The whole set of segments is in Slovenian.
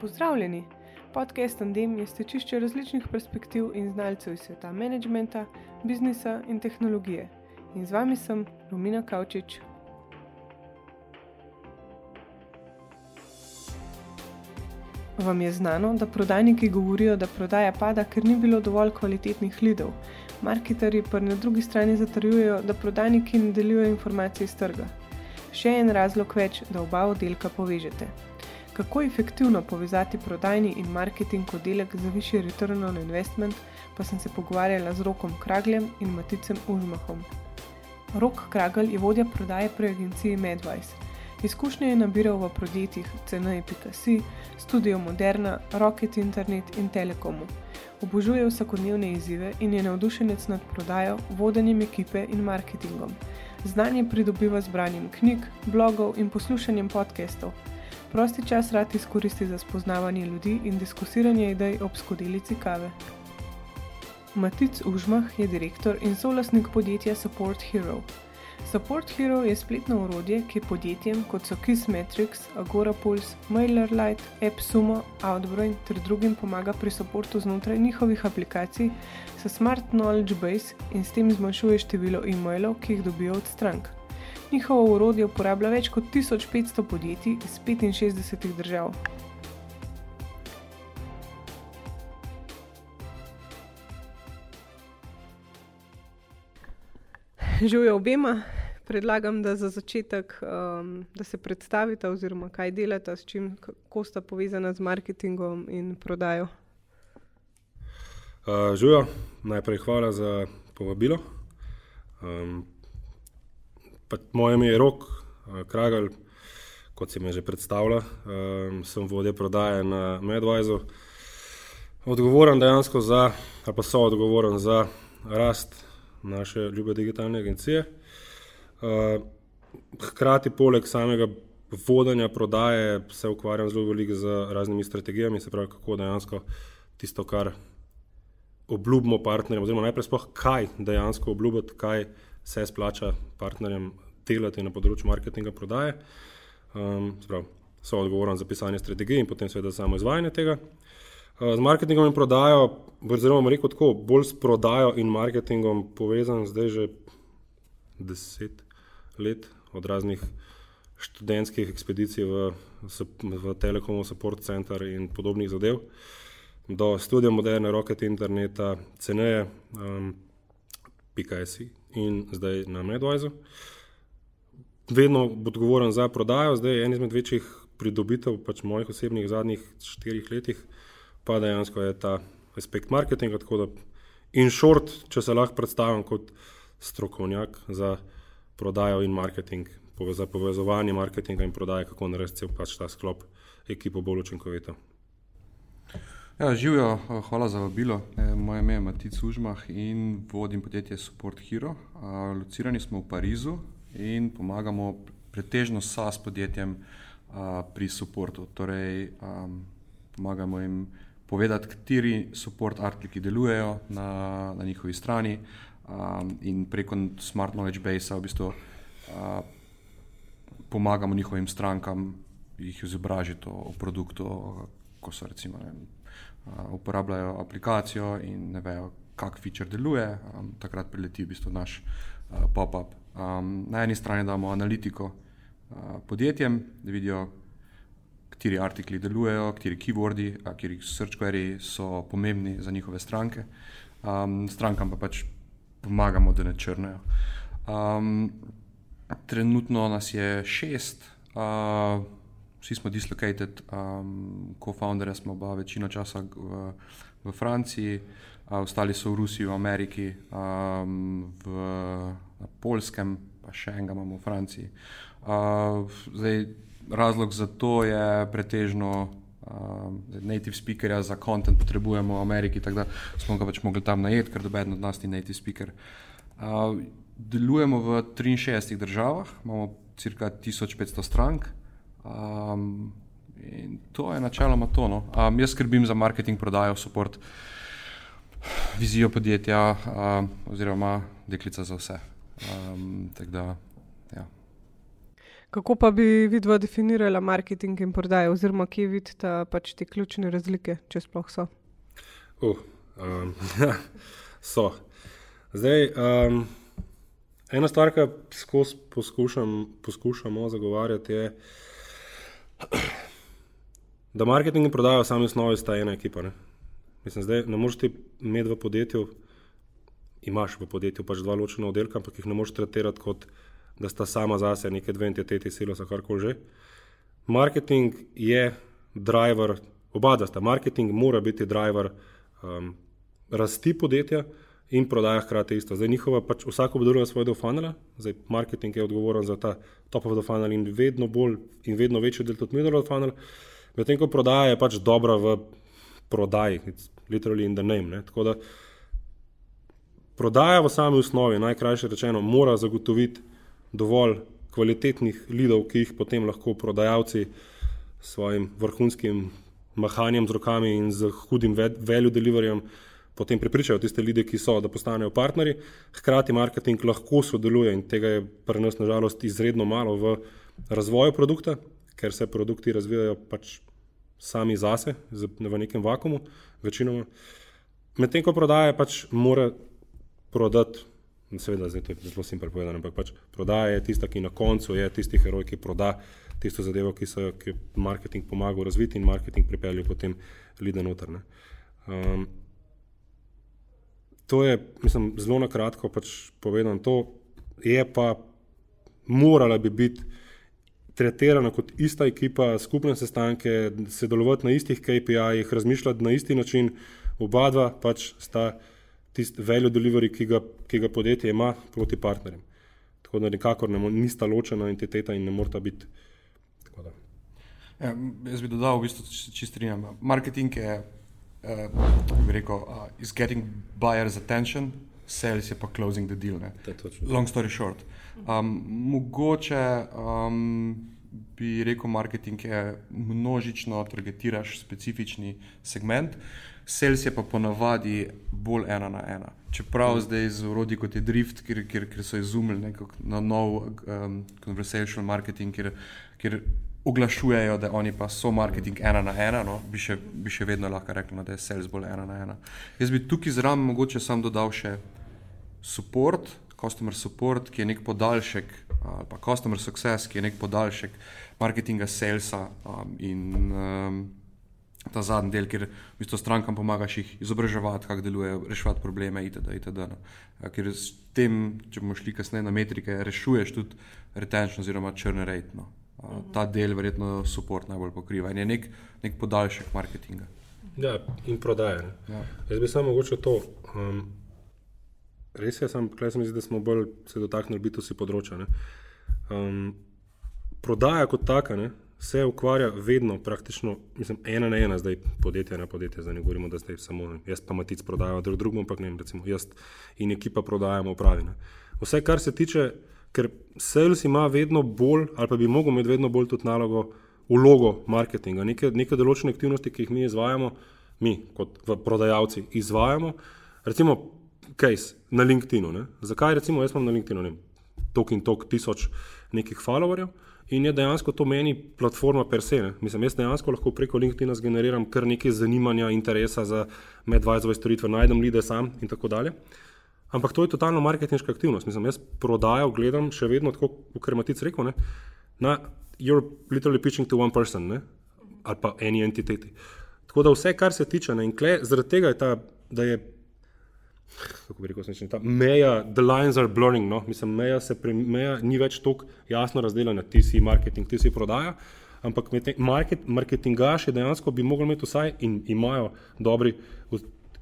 Pozdravljeni! Podcast Tandem je stečišče različnih perspektiv in znalcev iz sveta menedžmenta, biznisa in tehnologije. In z vami sem Romina Kavčič. Vam je znano, da prodajniki govorijo, da prodaja pada, ker ni bilo dovolj kvalitetnih lidov, marketerji pa na drugi strani zatrjujejo, da prodajniki ne delijo informacij iz trga. Še en razlog več, da oba oddelka povežete kako efektivno povezati prodajni in marketing oddelek za višji return on investment, pa sem se pogovarjala z Rokom Kragljem in Maticem Užmahom. Rok Kragl je vodja prodaje pri agenciji Medvice. Izkušnje je nabiral v podjetjih CNE.si, Studio Moderna, Rocket Internet in Telekomu. Obožuje vsakodnevne izzive in je navdušenec nad prodajo, vodenjem ekipe in marketingom. Znanje pridobiva z branjem knjig, blogov in poslušanjem podcastov. Prosti čas rad izkoristi za spoznavanje ljudi in diskusiranje idej ob skodelici kave. Matic Užmah je direktor in solasnik podjetja Support Hero. Support Hero je spletno urodje, ki podjetjem kot so Kissmetrics, Agora Pulse, MailerLite, AppSumo, Outbrain ter drugim pomaga pri podporu znotraj njihovih aplikacij s Smart Knowledge Base in s tem zmanjšuje število e-mailov, ki jih dobijo od strank. Njihovo urodje uporablja več kot 1500 podjetij iz 65 držav. Živijo obema. Predlagam, da za začetek um, da se predstavite, oziroma kaj delate, s čim, kako sta povezana z marketingom in prodajo. Uh, Živijo, najprej hvala za povabilo. Um, moje ime je Rok, uh, Kragelj, kot si me že predstavlja. Um, sem vodja prodaje na Medvajzu. Odgovoren dejansko za, ali pa so odgovoren za rast naše ljube digitalne agencije. Uh, hkrati, poleg samega vodenja prodaje, se ukvarjam zelo veliko z raznimi strategijami, se pravi, kako dejansko tisto, kar obljubimo partnerjem, oziroma najprej sploh, kaj dejansko obljubiti, kaj se splača partnerjem delati na področju marketinga prodaje. Um, sprav, so odgovoren za pisanje strategij in potem seveda samo izvajanje tega. Uh, z marketingom in prodajo, oziroma rekel tako, bolj s prodajo in marketingom povezan zdaj že deset let od raznih študentskih ekspedicij v, v Telekomu, Support Center in podobnih zadev, do študija moderne rocket interneta, ceneje, um, PKS in zdaj na Medwizu. Vedno bo odgovoren za prodajo, zdaj je en izmed večjih pridobitev pač mojih osebnih zadnjih štirih letih, pa dejansko je ta aspekt marketinga. Tako da, in short, če se lahko predstavim kot strokovnjak za prodajo in marketing, za povezovanje marketinga in prodaje, kako narediti pač ta sklop ekipo bolj učinkovito. Ja, živijo, hvala za vabilo. E, moje ime je Matic Užmah in vodim podjetje Support Hero. Locirani smo v Parizu in pomagamo pretežno SAS podjetjem pri supportu. Torej, pomagamo jim povedati, kateri support artikelji delujejo na, na njihovi strani in preko Smart Knowledge Base v bistvu pomagamo njihovim strankam jih izobražiti o produktu, ko so recimo ne, uporabljajo aplikacijo in ne vejo, kak feature deluje, um, takrat prileti v bistvu naš uh, pop-up. Um, na eni strani damo analitiko uh, podjetjem, da vidijo, kateri artikli delujejo, kateri keywordi, kateri search query so pomembni za njihove stranke. Um, strankam pa pač pomagamo, da ne črnejo. Um, trenutno nas je šest. Uh, vsi smo dislocated, um, co-founderja smo pa večino časa v, v Franciji, uh, ostali so v Rusiji, v Ameriki, um, v, na Polskem, pa še enega imamo v Franciji. Uh, zdaj, razlog za to je pretežno. Uh, native speakerja za content potrebujemo v Ameriki, tako da smo ga pač mogli tam najeti, ker doben od nas ni native speaker. Uh, delujemo v 63 državah, imamo cirka 1500 strank, Um, in to je načeloma to. No. Um, jaz skrbim za marketing, prodajo, podporo, vizijo podjetja, um, oziroma deklica za vse. Um, da, ja. Kako pa bi vidva definirala marketing in prodajo, oziroma kje vidite pač te ključne razlike, če sploh so? Uh, um, so. Zdaj, um, ena stvar, ki skozi poskušam, poskušamo zagovarjati, je, da marketing in prodaja v sami osnovi sta ena ekipa. Ne? Mislim, zdaj ne moreš ti imeti v podjetju, imaš v podjetju pač dva ločena oddelka, ampak jih ne moreš tretirati kot da sta sama zase neke dve entiteti, silos, karkoli že. Marketing je driver, oba da sta. Marketing mora biti driver um, rasti podjetja in prodaja hkrati isto. Zdaj njihova pač vsako obdobje svoj del funnela, zdaj marketing je odgovoren za ta top of the funnel in vedno bolj in vedno večji del tudi middle of the funnel, medtem ko prodaja je pač dobra v prodaji, it's literally in the name. Ne? Tako da prodaja v sami osnovi, najkrajše rečeno, mora zagotoviti dovolj kvalitetnih lidov, ki jih potem lahko prodajalci s svojim vrhunskim mahanjem z rokami in z hudim value deliveryjem potem prepričajo tiste ljudi, ki so, da postanejo partnerji. Hkrati marketing lahko sodeluje in tega je pri nas nažalost izredno malo v razvoju produkta, ker se produkti razvijajo pač sami zase, v nekem vakumu, večinoma. Medtem ko prodaja pač mora prodati Seveda, zdaj to je zelo simpel povedano, ampak pač prodaja je tista, ki na koncu je tisti heroj, ki proda tisto zadevo, ki so jo marketing pomagal razviti in marketing pripeljal potem lide noter. Um, to je, mislim, zelo na kratko pač povedano. To je pa morala bi biti tretirana kot ista ekipa, skupne sestanke, sodelovati na istih KPI-jih, razmišljati na isti način, oba dva pač sta tisti value delivery, ki ga, ki ga podjetje ima proti partnerjem. Tako da nikakor ne, nista ločena entiteta in ne morata biti. Ja, jaz bi dodal, v bistvu, čist strinjam. Marketing je, eh, bi rekel, uh, is getting buyer's attention, sales je pa closing the deal. Long story short. Um, mogoče um, bi rekel, marketing je množično targetiraš specifični segment. Sales je pa ponavadi bolj ena na ena. Čeprav mm. zdaj z urodji kot je Drift, kjer, kjer, kjer so izumili na nov um, conversational marketing, kjer, kjer oglašujejo, da oni pa so marketing ena na ena, no, bi, še, bi še vedno lahko rekli, no, da je sales bolj ena na ena. Jaz bi tukaj zraven mogoče sam dodal še support, customer support, ki je nek podaljšek, ali pa customer success, ki je nek podaljšek marketinga, salesa um, in um, ta zadnji del, kjer v bistvu strankam pomagaš jih izobraževati, kako delujejo, reševati probleme, itd. itd. No. Ja, ker s tem, če bomo šli kasneje na metrike, rešuješ tudi retention oziroma churn rate. No. Ta del verjetno support najbolj pokriva in je nek, nek podaljšek marketinga. Ja, in prodaje. Ja. Jaz bi samo mogoče to. Um, res je, sem, sem zdi, da smo bolj se dotaknili biti vsi področja. Um, prodaja kot taka, ne, se ukvarja vedno, praktično, mislim, ena na ena, zdaj podjetje na podjetje, zdaj ne govorimo, da zdaj samo jaz pa matic prodajam, drug drugemu, ampak ne vem, recimo jaz in ekipa prodajamo pravi. Ne. Vse, kar se tiče, ker sales ima vedno bolj, ali pa bi mogel imeti vedno bolj tudi nalogo, vlogo marketinga, neke, neke določene aktivnosti, ki jih mi izvajamo, mi kot prodajalci izvajamo, recimo case na LinkedIn-u. Zakaj recimo jaz imam na LinkedIn-u, ne tok in tok tisoč nekih followerjev, In je dejansko to meni platforma per se. Ne. Mislim, jaz dejansko lahko preko LinkedIn-a zgeneriram kar nekaj zanimanja, interesa za medvajzove storitve, najdem lide sam in tako dalje. Ampak to je totalno marketinška aktivnost. Mislim, jaz prodajo gledam še vedno tako, kot je Matic rekel, ne, na you're literally pitching to one person ne, ali pa eni entiteti. Tako da vse, kar se tiče, ne, in kle, zaradi tega je ta, da je kako bi rekel, sničen, ta meja, the lines are blurring, no? mislim, meja, pre, meja ni več tako jasno razdeljena, ti si marketing, ti si prodaja, ampak market, marketingaši dejansko bi mogli imeti vsaj in imajo dobri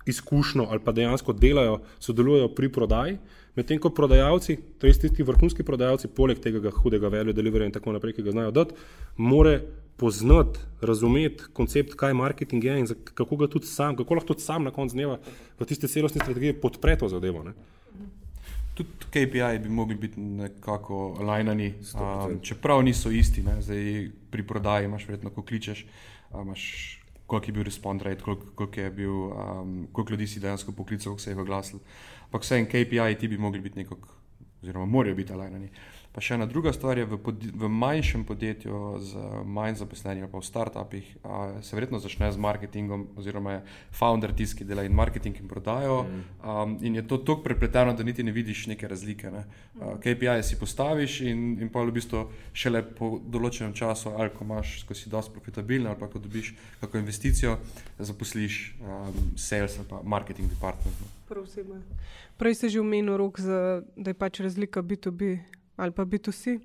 izkušnjo ali pa dejansko delajo, sodelujejo pri prodaji, medtem ko prodajalci, to je tisti vrhunski prodajalci, poleg tega hudega value delivery in tako naprej, ki ga znajo dati, more poznati, razumeti koncept, kaj marketing je in kako ga tudi sam, kako lahko tudi sam na koncu dneva v tiste celostne strategije podpre to zadevo. Ne? Tudi KPI bi mogli biti nekako lajnani, um, čeprav niso isti. Zdaj, pri prodaji imaš verjetno, ko kličeš, imaš koliko je bil respond rate, koliko, koliko, je bil, um, koliko ljudi si dejansko poklical, koliko se je oglasil. Ampak vse en KPI ti bi mogli biti nekako, oziroma morajo biti alignerni. Pa še ena druga stvar je v, pod, v manjšem podjetju z manj zaposlenimi, pa v startupih, a, se verjetno začne z marketingom, oziroma je founder tisti, ki dela in marketing in prodajo. Mm. Um, in je to tako prepleteno, da niti ne vidiš neke razlike. Ne. Uh, KPI si postaviš in, in pa v bistvu šele po določenem času, ali ko imaš, ko si dosti profitabilen, ali pa ko dobiš kako investicijo, zaposliš um, sales ali pa marketing department. No. Prej si že omenil rok, za, da je pač razlika B2B ali pa B2C.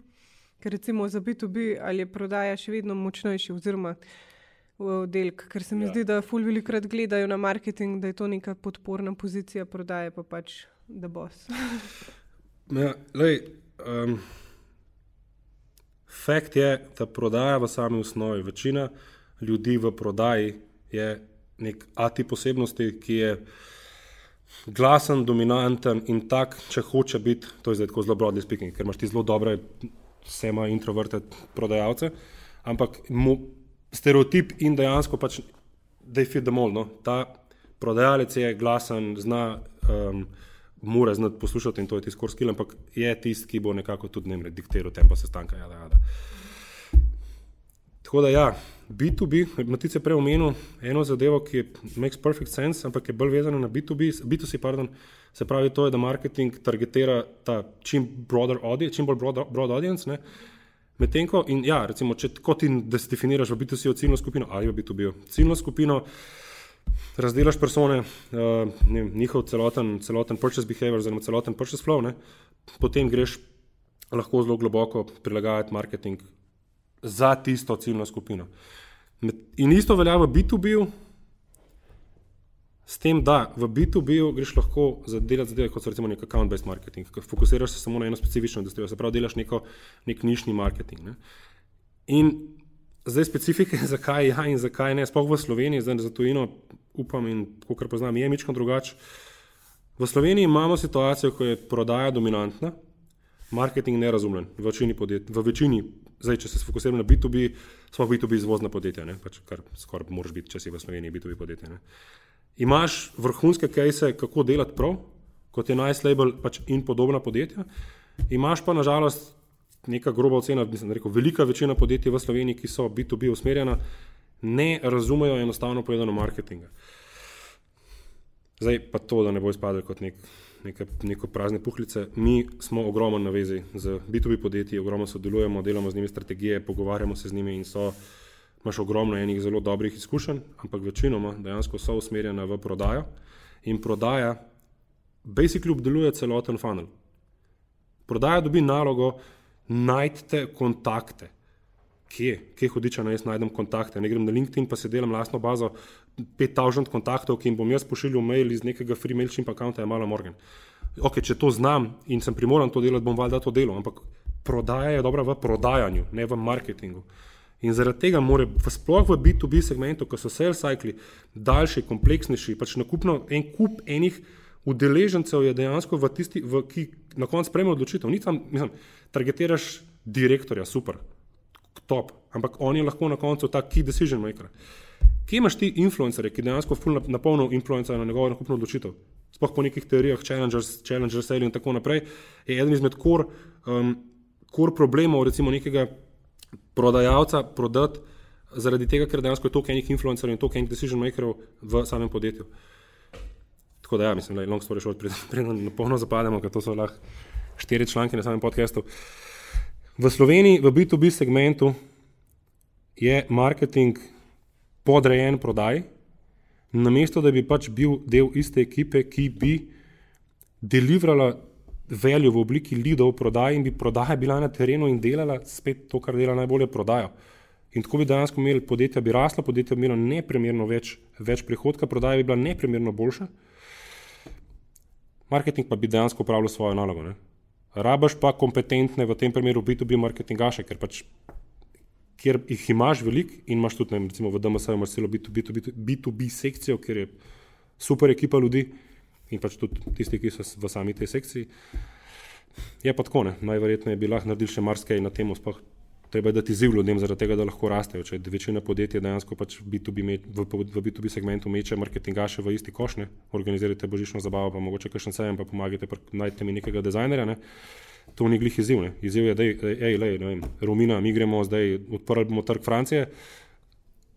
Ker recimo za B2B ali je prodaja še vedno močnejši, oziroma oddelek, ker se mi ja. zdi, da ful velikrat gledajo na marketing, da je to neka podporna pozicija prodaje, pa pač da bos. ja, lej, um, fakt je, da prodaja v sami osnovi, večina ljudi v prodaji je nek ati posebnosti, ki je glasen, dominanten in tak, če hoče biti, to je zdaj tako zelo broadly speaking, ker imaš ti zelo dobre, vsema introverte prodajalce, ampak mu stereotip in dejansko pač, da je fit the mold. No? Ta prodajalec je glasen, zna, um, mora znati poslušati in to je tisti skill, ampak je tisti, ki bo nekako tudi ne vem, diktiral tempo sestanka. Jada, jada. Tako da ja, B2B, Matic je prej omenil eno zadevo, ki makes perfect sense, ampak je bolj vezana na B2B, B2C, pardon, se pravi to je, da marketing targetira ta čim audience, čim bolj broad, broad audience, ne. Medtem ko, in ja, recimo, če kot ti definiraš v B2C ciljno skupino ali v B2B ciljno skupino, razdelaš persone, uh, ne, njihov celoten, celoten purchase behavior, oziroma celoten purchase flow, ne, potem greš lahko zelo globoko prilagajati marketing za tisto ciljno skupino. In isto velja v B2B, s tem, da v B2B greš lahko za delati zadeve, kot so recimo nek account-based marketing, ki fokusiraš se samo na eno specifično industrijo, se pravi, delaš neko, nek nišni marketing. Ne. In zdaj specifike, zakaj ja in zakaj ne, spoh v Sloveniji, zdaj za tujino upam in kar poznam, je mičko drugače. V Sloveniji imamo situacijo, ko je prodaja dominantna, marketing nerazumljen v večini podjetij, v večini Zdaj, če se fokusiramo na B2B, smo B2B izvozna podjetja, pač, kar skoraj moraš biti, če si v Sloveniji B2B podjetje. Ne? Imaš vrhunske kajse, kako delati prav, kot je Nice Label pač in podobna podjetja. Imaš pa nažalost neka groba ocena, mislim, rekel, velika večina podjetij v Sloveniji, ki so B2B usmerjena, ne razumejo enostavno povedano marketinga. Zdaj pa to, da ne bo izpadel kot nek neke, neko prazne puhlice. Mi smo ogromno na vezi z B2B podjetji, ogromno sodelujemo, delamo z njimi strategije, pogovarjamo se z njimi in so, imaš ogromno enih zelo dobrih izkušenj, ampak večinoma dejansko so usmerjena v prodajo in prodaja, basically obdeluje celoten funnel. Prodaja dobi nalogo, najdite kontakte. Kje, kje hodiča naj jaz najdem kontakte? Ne grem na LinkedIn, pa se delam lastno bazo, 5000 kontaktov, ki jim bom jaz pošiljal mail iz nekega free mailčim accounta, je malo morgen. Ok, če to znam in sem primoran to delati, bom valjda to delo, ampak prodaja je dobra v prodajanju, ne v marketingu. In zaradi tega mora, sploh v B2B segmentu, ko so sales cycli daljši, kompleksnejši, pač nakupno en kup enih udeležencev je dejansko v tisti, v, ki na koncu sprejme odločitev. Ni tam, mislim, targetiraš direktorja, super, top, ampak on je lahko na koncu ta key decision maker. Kje imaš ti influencerje, ki dejansko napolno influencajo na njegovo nakupno odločitev? Sploh po nekih teorijah, challengers, challengers in tako naprej, je eden izmed kor, um, kor problemov, recimo nekega prodajalca prodati zaradi tega, ker dejansko je toliko enih influencerjev in toliko enih decision makerov v samem podjetju. Tako da ja, mislim, da je long story short, preden na polno zapademo, ker to so lahko štiri članke na samem podkastu. V Sloveniji, v B2B segmentu je marketing podrejen prodaji, namesto da bi pač bil del iste ekipe, ki bi deliverala veljo v obliki lidov prodaji in bi prodaja bila na terenu in delala spet to, kar dela najbolje prodajo. In tako bi dejansko imeli podjetja, bi rasla, podjetja bi imela neprimerno več, več prihodka, prodaja bi bila neprimerno boljša, marketing pa bi dejansko upravljal svojo nalogo. Ne? Rabaš pa kompetentne v tem primeru B2B marketingaše, ker pač kjer jih imaš veliko in imaš tudi, ne, recimo v DMS-u imaš celo B2B, B2B, B2B sekcijo, kjer je super ekipa ljudi in pač tudi tisti, ki so v sami tej sekciji. Je pa tako, ne. najverjetneje bi lahko naredili še marsikaj na tem, sploh treba je dati ziv ljudem, zaradi tega, da lahko rastejo. Če večina podjetij dejansko pač B2B me, v, v B2B segmentu meče marketingaše v isti koš, ne. organizirate božično zabavo, pa mogoče kakšen sejem, pa pomagate, najte mi nekega dizajnerja. Ne. to ni glih izziv. Ne. Izziv je, da je, Romina, mi gremo zdaj, odprli bomo trg Francije,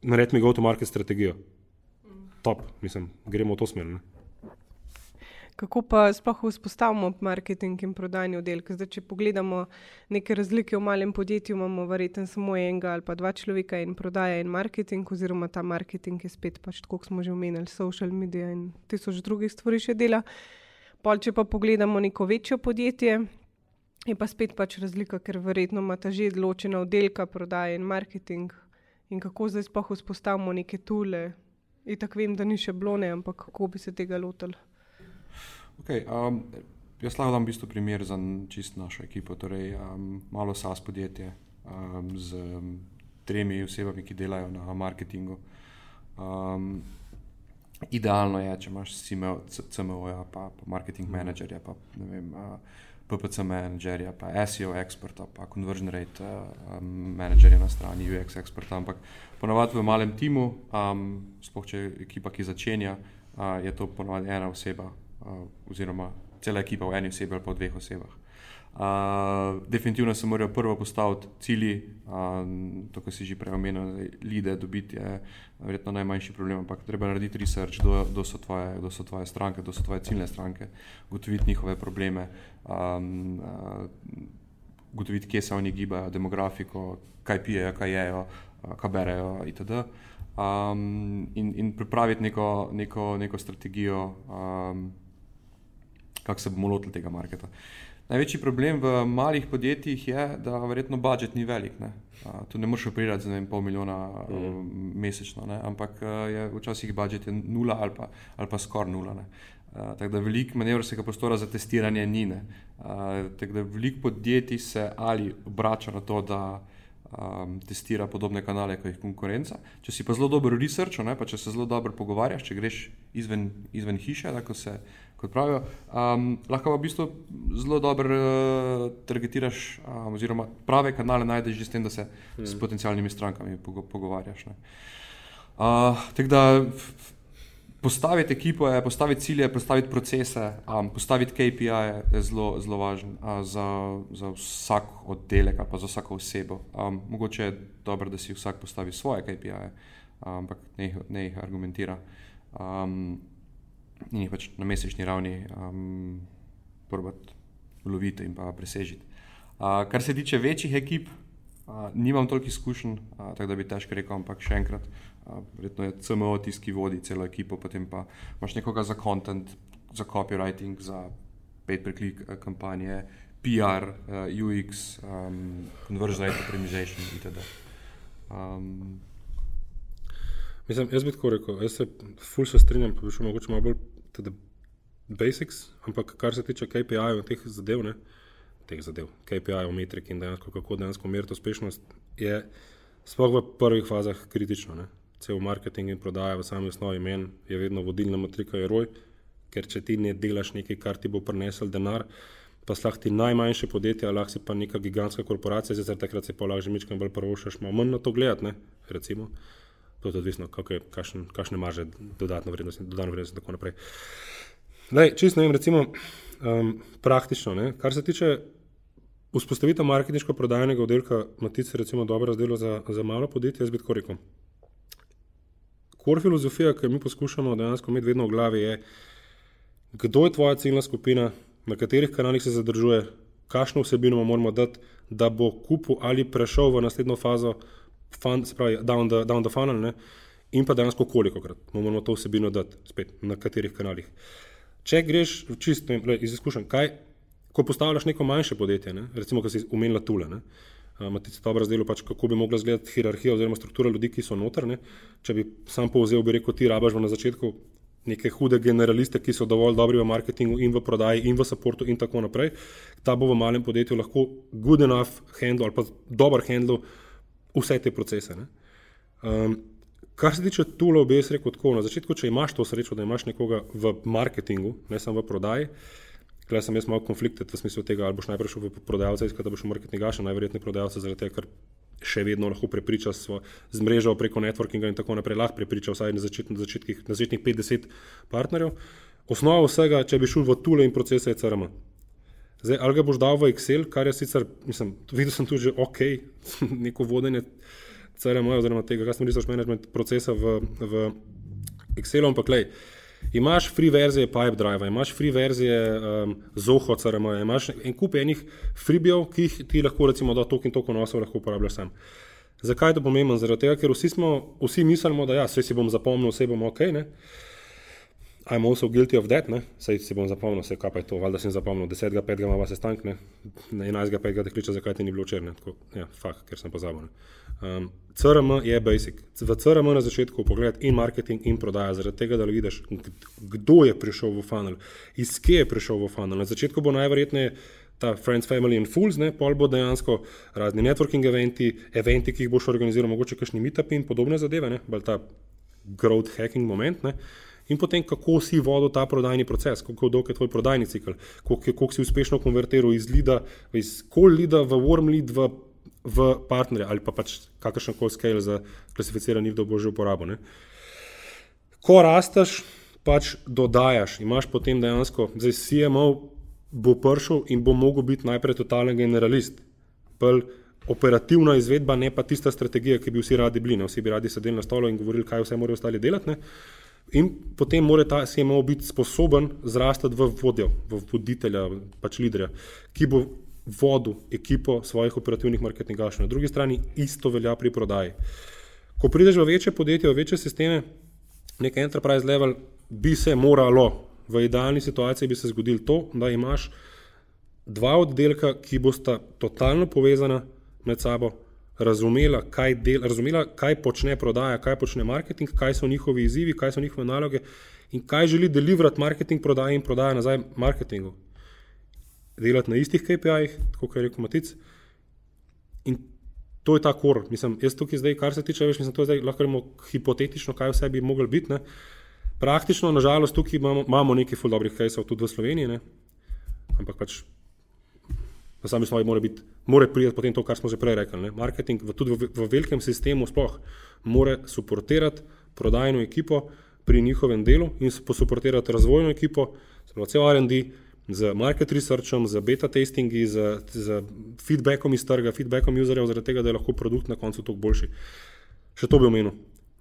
naredimo go-to-market strategijo. Top, mislim, gremo v to smer. Ne. Kako pa sploh vzpostavimo marketing in prodajni oddelek? Zdaj, če pogledamo neke razlike v malem podjetju, imamo verjetno samo enega ali pa dva človeka in prodaja in marketing, oziroma ta marketing je spet, pač, kot smo že omenili, social media in tisoč drugih stvari še dela. Pol, če pa pogledamo neko večjo podjetje, je pa spet pač razlika, ker verjetno imate že odločene oddelke prodaje in marketing. In kako zdaj sploh vzpostavimo neke tule? In tako vem, da ni še bilo ne, ampak kako bi se tega lotili? Okay, um, jaz lahko dam v bistvu primer za čisto našo ekipo. Torej, um, malo SAS podjetje um, z um, tremi osebami, ki delajo na marketingu. Um, idealno je, če imaš CMO-ja, pa, pa marketing menedžerja, pa ne vem. Uh, PPC menedžerja, pa SEO experta, pa conversion rate um, menedžerja na strani UX experta. Ampak ponovadi v malem timu, um, sploh če je ekipa, ki začenja, uh, je to ponovadi ena oseba, oziroma cela ekipa v eni osebi ali pa v dveh osebah. Uh, definitivno se morajo prvo postaviti cilji, uh, to, kar si že prej omenil, lide dobiti je verjetno najmanjši problem, ampak treba narediti research, kdo so, kdo so tvoje stranke, kdo so tvoje ciljne stranke, ugotoviti njihove probleme, um, uh, ugotoviti, kje se oni gibajo, demografiko, kaj pijejo, kaj jejo, uh, kaj berejo itd. Um, in, in pripraviti neko, neko, neko strategijo. Um, kako se bomo lotili tega marketa. Največji problem v malih podjetjih je, da verjetno budžet ni velik. Ne? A, tu ne moreš operirati za ne, pol milijona mm. mesečno, ne? ampak je včasih budžet je nula ali pa, ali pa skoraj nula. Tako da veliko manevrskega prostora za testiranje ni. Tako da veliko podjetij se ali obrača na to, da um, testira podobne kanale kot jih konkurenca. Če si pa zelo dober v researchu, ne, pa če se zelo dobro pogovarjaš, če greš izven, izven hiše, tako se kot pravijo, um, lahko pa v bistvu zelo dobro uh, targetiraš, um, oziroma prave kanale najdeš že s tem, da se hmm. s potencialnimi strankami pogo pogovarjaš. Uh, tako da postaviti ekipo, je, postaviti cilje, postaviti procese, um, postaviti KPI je zelo, zelo važno uh, za, za vsak oddelek ali pa za vsako osebo. Um, mogoče je dobro, da si vsak postavi svoje KPI, ampak ne, ne jih argumentira. Um, in jih pač na mesečni ravni um, probati loviti in pa presežiti. Uh, kar se tiče večjih ekip, uh, nimam toliko izkušenj, uh, tako da bi težko rekel, ampak še enkrat, uh, verjetno je CMO tisti, ki vodi celo ekipo, potem pa imaš nekoga za content, za copywriting, za paid preklik uh, kampanje, PR, uh, UX, um, conversion rate optimization itd. Um, Mislim, jaz bi tako rekel, jaz se fully se strinjam, pa bi šel mogoče malo bolj tudi basics, ampak kar se tiče KPI-jev teh zadev, ne, teh zadev, KPI-jev, metrik in dejansko kako dejansko meriti uspešnost, je sploh v prvih fazah kritično. Ne. Cel marketing in prodaja v sami osnovi meni je vedno vodilna matrika, je roj, ker če ti ne delaš nekaj, kar ti bo prinesel denar, pa slah ti najmanjše podjetje, lahko si pa neka gigantska korporacija, zdaj takrat se pa lahko že mečkam bolj prvošaš, malo manj na to gledati, ne, recimo to je odvisno, kakšne marže, dodatno vrednost, dodano vrednost in tako naprej. Čisto ne vem, recimo, um, praktično, ne, kar se tiče vzpostavitev marketinško-prodajnega oddelka, Matice, recimo, dobro razdelo za, za malo podjetje, jaz bi tako rekel. Kor filozofija, ki jo mi poskušamo dejansko imeti vedno v glavi, je, kdo je tvoja ciljna skupina, na katerih kanalih se zadržuje, kakšno vsebino moramo dati, da bo kupil ali prešel v naslednjo fazo fun, se pravi, down the, down the funnel, ne? in pa dejansko koliko krat moramo to vsebino dati, spet na katerih kanalih. Če greš čisto iz izkušenj, kaj, ko postavljaš neko manjše podjetje, ne? recimo, ki si umenila tule. Ne? Imate se dobro razdelili, pač, kako bi mogla izgledati hierarhija oziroma struktura ljudi, ki so notrne. Če bi sam povzel, bi rekel, ti rabaš na začetku neke hude generaliste, ki so dovolj dobri v marketingu in v prodaji in v supportu in tako naprej. Ta bo v malem podjetju lahko good enough handle ali pa dober handle vse te procese. Um, kar se tiče tula, bi jaz rekel tako, na začetku, če imaš to srečo, da imaš nekoga v marketingu, ne samo v prodaji, Klej sem jaz malo konfliktet v smislu tega, ali boš najprej šel v prodajalce, iskati boš v marketingaša, najverjetneje prodajalce, zaradi tega, ker še vedno lahko prepriča z mrežo preko networkinga in tako naprej, lahko prepriča vsaj na, začet, na, začetkih, na začetnih 50 partnerjev. Osnova vsega, če bi šel v tule in procese, je CRM. Zdaj, ali ga boš dal v Excel, kar je sicer, mislim, videl sem tudi že ok, neko vodenje CRM, oziroma tega, sem research management procesa v, v Excelu, ampak lej. Imaš free verzije Pipedrive, imaš free verzije um, Zoho, CRM, imaš en kup enih freebijev, ki jih ti lahko, recimo, da toliko in toliko nosov lahko uporabljaš sam. Zakaj je to pomembno? Zaradi tega, ker vsi, smo, vsi mislimo, da ja, vse si bom zapomnil, vse bom ok. Ne? I'm also guilty of that, sej si bom zapomnil, vse kaj pa je to, valjda sem zapomnil, 10. 5. imamo sestanek, 11. 5. te kliče, zakaj ti ni bilo včeraj, tako, ja, fakt, ker sem pozabil. Um, CRM je basic. V CRM na začetku pogled in marketing in prodaja, zaradi tega, da vidiš, kdo je prišel v funnel, iz kje je prišel v funnel. Na začetku bo najverjetneje ta Friends, Family and Fools, ne, pol bo dejansko razni networking eventi, eventi, ki jih boš organiziral, mogoče kakšni meetupi in podobne zadeve, ne, bolj ta growth hacking moment. Ne in potem kako si vodil ta prodajni proces, kako dolg je tvoj prodajni cikl, koliko, koliko si uspešno konvertiral iz lida, iz cold lida v warm lead v, v partnerje ali pa pač kakršen koli scale za klasificiranje, da bo že uporabo. Ko rasteš, pač dodajaš, imaš potem dejansko, zdaj CMO bo prišel in bo mogel biti najprej totalen generalist. Pol, Operativna izvedba, ne pa tista strategija, ki bi vsi radi bili. Ne? Vsi bi radi sedeli na stolu in govorili, kaj vse morajo ostali delati. Ne? In potem mora ta CMO biti sposoben zrasti v vodjo, v voditelja, pač liderja, ki bo vodil ekipo svojih operativnih marketingašov. Na drugi strani isto velja pri prodaji. Ko prideš v večje podjetje, v večje sisteme, nek enterprise level, bi se moralo, v idealni situaciji bi se zgodilo to, da imaš dva oddelka, ki bosta totalno povezana med sabo, razumela, kaj, del, razumela, kaj počne prodaja, kaj počne marketing, kaj so njihovi izzivi, kaj so njihove naloge in kaj želi deliverati marketing prodaje in prodaja nazaj marketingu. Delati na istih KPI-jih, kot je rekel Matic. In to je ta kor. Mislim, jaz tukaj zdaj, kar se tiče, veš, mislim, to je zdaj lahko rečemo hipotetično, kaj vse bi mogli biti. Ne. Praktično, nažalost, tukaj imamo, imamo nekaj ful dobrih kajsov tudi v Sloveniji, ne. ampak pač na sami svoji mora biti, mora priti potem to, kar smo že prej rekli. Ne? Marketing v, tudi v, v velikem sistemu sploh mora suportirati prodajno ekipo pri njihovem delu in posuportirati razvojno ekipo, zelo cel R&D, z market researchom, z beta testingi, z, z feedbackom iz trga, feedbackom userjev, zaradi tega, da je lahko produkt na koncu toliko boljši. Še to bi omenil,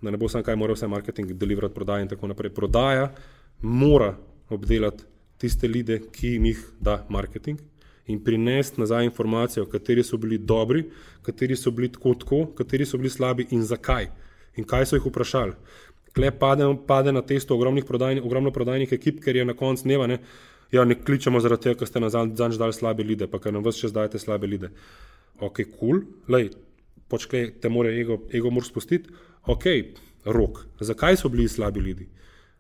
da ne bo samo kaj mora vse marketing deliverati prodaja in tako naprej. Prodaja mora obdelati tiste lide, ki jim jih da marketing, in prinesti nazaj informacijo, kateri so bili dobri, kateri so bili tako, tako, kateri so bili slabi in zakaj. In kaj so jih vprašali. Kle pade, pade na testo prodajni, ogromno prodajnih ekip, ker je na koncu dneva, ne, ja, ne kličemo zaradi tega, ker ste na zadnji dal slabe lide, pa ker nam vse čas dajete slabe lide. Ok, kul, cool. počkaj, te mora ego, ego mora spustiti. Ok, rok, zakaj so bili slabi lidi?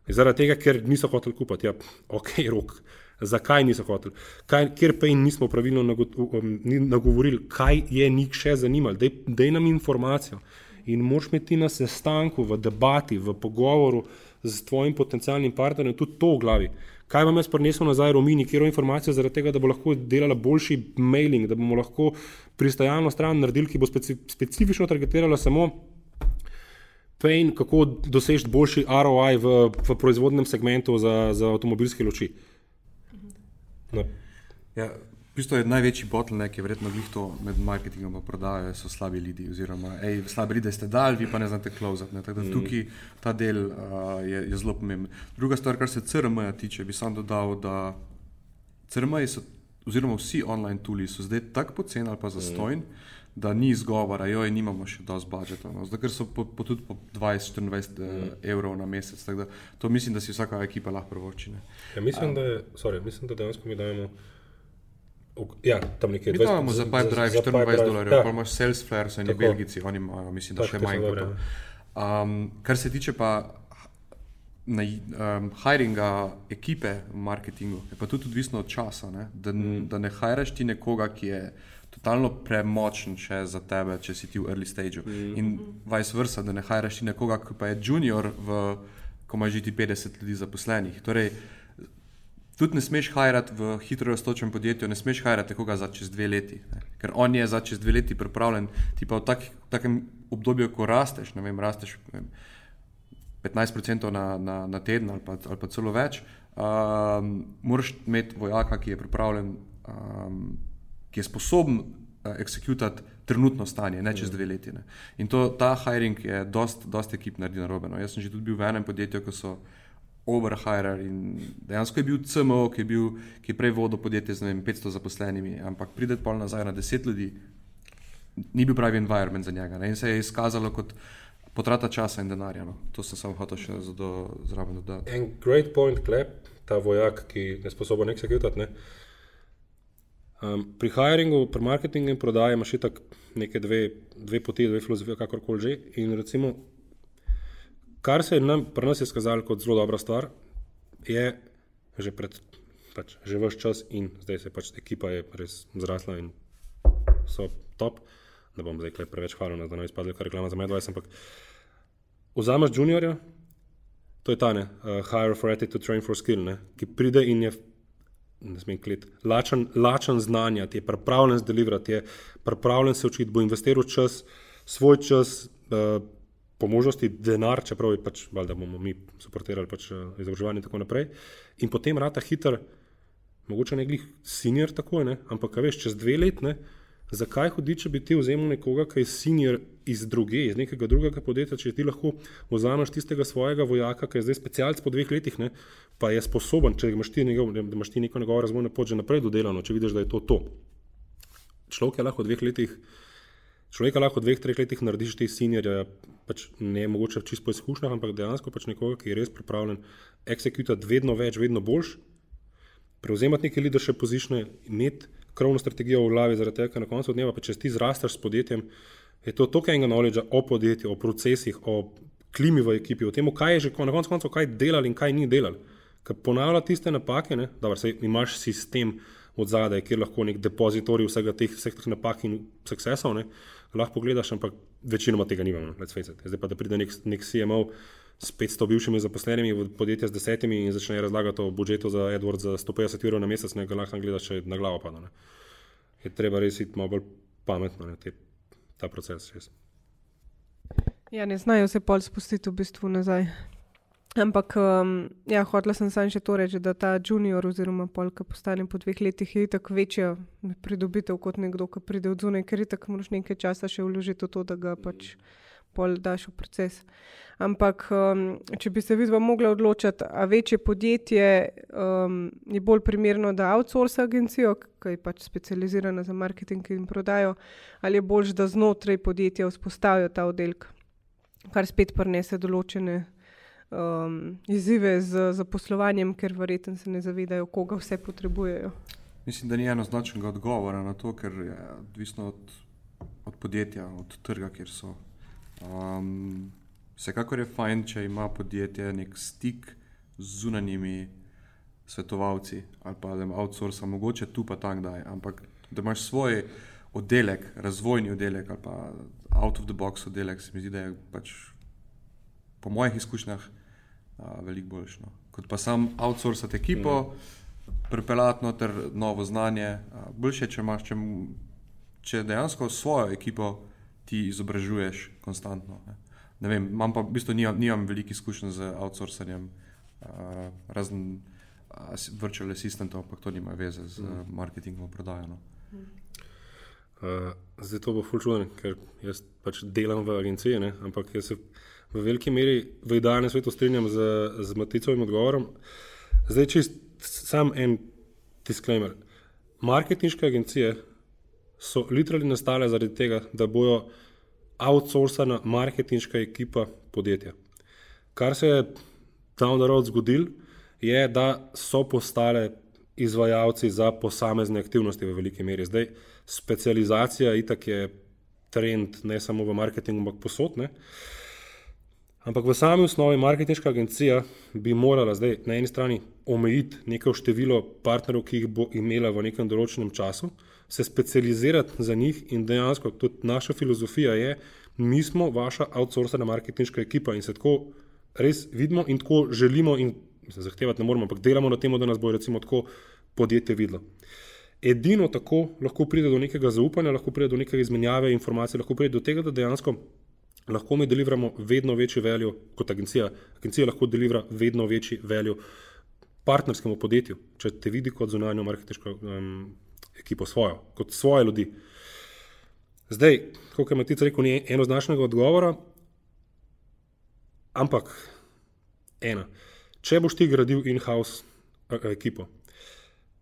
Zaradi tega, ker niso hoteli kupiti. Ja, ok, rok zakaj niso hoteli, kaj, kjer pa jim nismo pravilno um, nagovorili, kaj je njih še zanimalo. Dej, dej nam informacijo. In moš imeti na sestanku, v debati, v pogovoru z tvojim potencialnim partnerjem tudi to v glavi. Kaj vam jaz prinesel nazaj, Romini, kjer je informacija, zaradi tega, da bo lahko delala boljši mailing, da bomo lahko pristajalno stran naredili, ki bo speci specifično targetirala samo pain, kako doseči boljši ROI v, v proizvodnem segmentu za, za avtomobilske luči. Ja, v bistvu je največji bottleneck, je verjetno glih to med marketingom in prodajo, so slabi ljudi. Oziroma, ej, slabi ljudi ste dal, vi pa ne znate klozati. Tako da mm. tukaj ta del uh, je, je zelo pomemben. Druga stvar, kar se CRM-ja tiče, bi sam dodal, da CRM-ji so, oziroma vsi online tuli so zdaj tako poceni ali pa zastojni. Mm. Da ni izgovora, jo imamo še dosti budžeta, no. zdaj so po, po, tudi po 20-24 mm. evrov na mesec. To mislim, da si vsaka ekipa lahko prvoči. Ja, mislim, um, da je, sorry, mislim, da dejansko mi dajemo. Ja, tam nekje 20 evrov. Za Pipe Drive 24 dolarjev, ja. pa imaš Salesforce, so oni Belgijci, oni imajo, mislim, da še manj kot to. Um, kar se tiče pa na, um, hiringa ekipe v marketingu, je pa tudi odvisno od časa, ne? Da, mm. da ne hajraš ti nekoga, ki je totalno premočen še za tebe, če si ti v early stage. Mm. In vice versa, da ne hajraš ti nekoga, ki pa je junior, v, ko imaš že ti 50 ljudi zaposlenih. Torej, tudi ne smeš hajrati v hitro raztočem podjetju, ne smeš hajrati nekoga za čez dve leti. Ne. Ker on je za čez dve leti pripravljen, ti pa v tak, takem obdobju, ko rasteš, ne vem, rasteš ne vem, 15% na, na, na teden ali pa, ali pa celo več, um, moraš imeti vojaka, ki je pripravljen um, ki je sposoben uh, executati trenutno stanje, ne čez dve leti. Ne. In to, ta hiring je dost, dost ekip naredi na robe. No. Jaz sem že tudi bil v enem podjetju, ko so overhirer in dejansko je bil CMO, ki je, bil, ki je prej vodil podjetje z vem, 500 zaposlenimi, ampak prideti pol nazaj na 10 ljudi, ni bil pravi environment za njega. Ne. In se je izkazalo kot potrata časa in denarja. No. To sem samo hotel še zraven dodati. En great point, klep, ta vojak, ki je sposoben executati. Um, pri hiringu, pri marketingu in prodaji imaš tako neke dve, dve poti, dve filozofije, kakorkoli že. In recimo, kar se je nam, pri nas izkazalo kot zelo dobra stvar, je že pred, pač, že vse čas in zdaj se pač ekipa je res zrasla in so top. Ne bom zdaj preveč hvalil, da ne bi izpadli kar reklama za Medvajs, ampak vzameš juniorja, to je ta ne, uh, hire for attitude, train for skill, ne, ki pride in je ne smem klet, lačen, lačen znanja, ti je pripravljen zdelivrati, je pripravljen se učiti, bo investiral čas, svoj čas, uh, po možnosti denar, čeprav je pač, da bomo mi suportirali pač, uh, izobraževanje in tako naprej. In potem rata hiter, mogoče ne glih senior takoj, ne, ampak veš, čez dve letne. Zakaj hodi, če bi ti vzel nekoga, ki je senior iz druge, iz nekega drugega podjetja, če ti lahko vzameš tistega svojega vojaka, ki je zdaj specialc po dveh letih, ne, pa je sposoben, če imaš ti, njegov, imaš ti neko njegovo razvojno pot že naprej dodelano, če vidiš, da je to to. Človek je lahko v dveh letih, človeka lahko v dveh, treh letih narediš ti seniorja, pač ne mogoče čisto po izkušnjah, ampak dejansko pač nekoga, ki je res pripravljen executati vedno več, vedno boljš, prevzemati neke leadership pozicije, imeti krovno strategijo v glavi, zaradi tega, ker na koncu dneva, če ti zrasteš s podjetjem, je to toliko enega knowledge o podjetju, o procesih, o klimi v ekipi, o tem, kaj je že na koncu koncev, kaj delali in kaj ni delali. Ker ponavlja tiste napake, da imaš sistem od zadaj, kjer lahko nek depozitorij vsega teh, vseh teh napak in succesov, ne, lahko pogledaš, ampak večinoma tega nimamo, let's face it. Zdaj pa da pride nek, nek CMO s 500 bivšimi zaposlenimi v podjetje z desetimi in začne razlagati o budžetu za Edward za 150 evrov na mesec, nekaj lahko gledaš, če na glavo pada. Ne. Je treba res iti malo bolj pametno, ne, te, ta proces. Res. Ja, ne znajo se pol spustiti v bistvu nazaj. Ampak, um, ja, hotela sem samo še to reči, da ta junior, oziroma polk, ki postane po dveh letih, je tako večja pridobitev kot nekdo, ki pride od zunaj, ker je tako moraš nekaj časa še vložiti v to, da ga pač pol daš v proces. Ampak, um, če bi se vidva mogla odločiti, a večje podjetje um, je bolj primerno, da outsource agencijo, ki je pač specializirana za marketing in prodajo, ali je bolj, da znotraj podjetja vzpostavijo ta oddelek, kar spet prenese določene um, izzive z zaposlovanjem, ker verjetno se ne zavedajo, koga vse potrebujejo. Mislim, da ni enoznačnega odgovora na to, ker je odvisno od, od podjetja, od trga, kjer so. Um, vsekakor je fajn, če ima podjetje nek stik z zunanjimi svetovalci ali pa da ima outsource, mogoče tu pa tam kdaj. Ampak da imaš svoj oddelek, razvojni oddelek ali pa out of the box oddelek, se mi zdi, da je pač po mojih izkušnjah uh, veliko boljše. No. Kot pa sam outsourcati ekipo, mm. pripeljati noter novo znanje. Uh, boljše, če imaš, če, če dejansko svojo ekipo ti izobražuješ konstantno. Ne. Ne vem, imam pa v bistvu nimam, nimam veliko izkušenj z outsourcanjem, uh, razen uh, virtual assistantov, ampak to nima veze z uh, marketingom prodajano. Uh, zdaj to bo fulčuven, ker jaz pač delam v agenciji, ne? ampak jaz se v veliki meri v idealnem svetu strinjam z, z Maticovim odgovorom. Zdaj čist sam en disclaimer. Marketinške agencije so literally nastale zaradi tega, da bojo outsourcana marketinška ekipa podjetja. Kar se je down the road zgodil, je, da so postale izvajalci za posamezne aktivnosti v veliki meri. Zdaj, specializacija itak je trend ne samo v marketingu, ampak posodne. Ampak v sami osnovi marketinška agencija bi morala zdaj na eni strani omejiti neko število partnerjev, ki jih bo imela v nekem določenem času, se specializirati za njih in dejansko tudi naša filozofija je, mi smo vaša outsourcena marketinška ekipa in se tako res vidimo in tako želimo in se zahtevati ne moramo, ampak delamo na tem, da nas bo recimo tako podjetje videlo. Edino tako lahko pride do nekega zaupanja, lahko pride do neke izmenjave informacij, lahko pride do tega, da dejansko lahko mi delivamo vedno večji veljo kot agencija. Agencija lahko delivra vedno večji veljo partnerskemu podjetju, če te vidi kot zunanjo marketinško um, ekipo svojo, kot svoje ljudi. Zdaj, kot je Matic rekel, ni enoznačnega odgovora, ampak ena. Če boš ti gradil in-house ekipo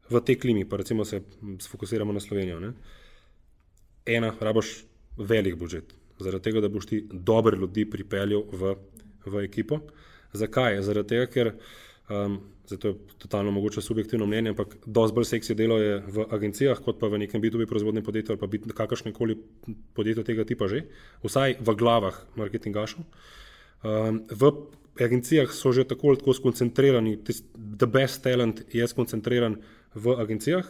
v tej klimi, pa recimo se fokusiramo na Slovenijo, ne? ena, rabaš velik budžet, zaradi tega, da boš ti dobre ljudi pripeljal v, v ekipo. Zakaj? Zaradi tega, ker um, zato je totalno mogoče subjektivno mnenje, ampak dosti bolj seksi delo je v agencijah, kot pa v nekem B2B proizvodnem podjetju ali pa kakršnem koli podjetju tega tipa že, vsaj v glavah marketingašov. Um, v agencijah so že tako ali tako skoncentrirani, the best talent je skoncentriran v agencijah.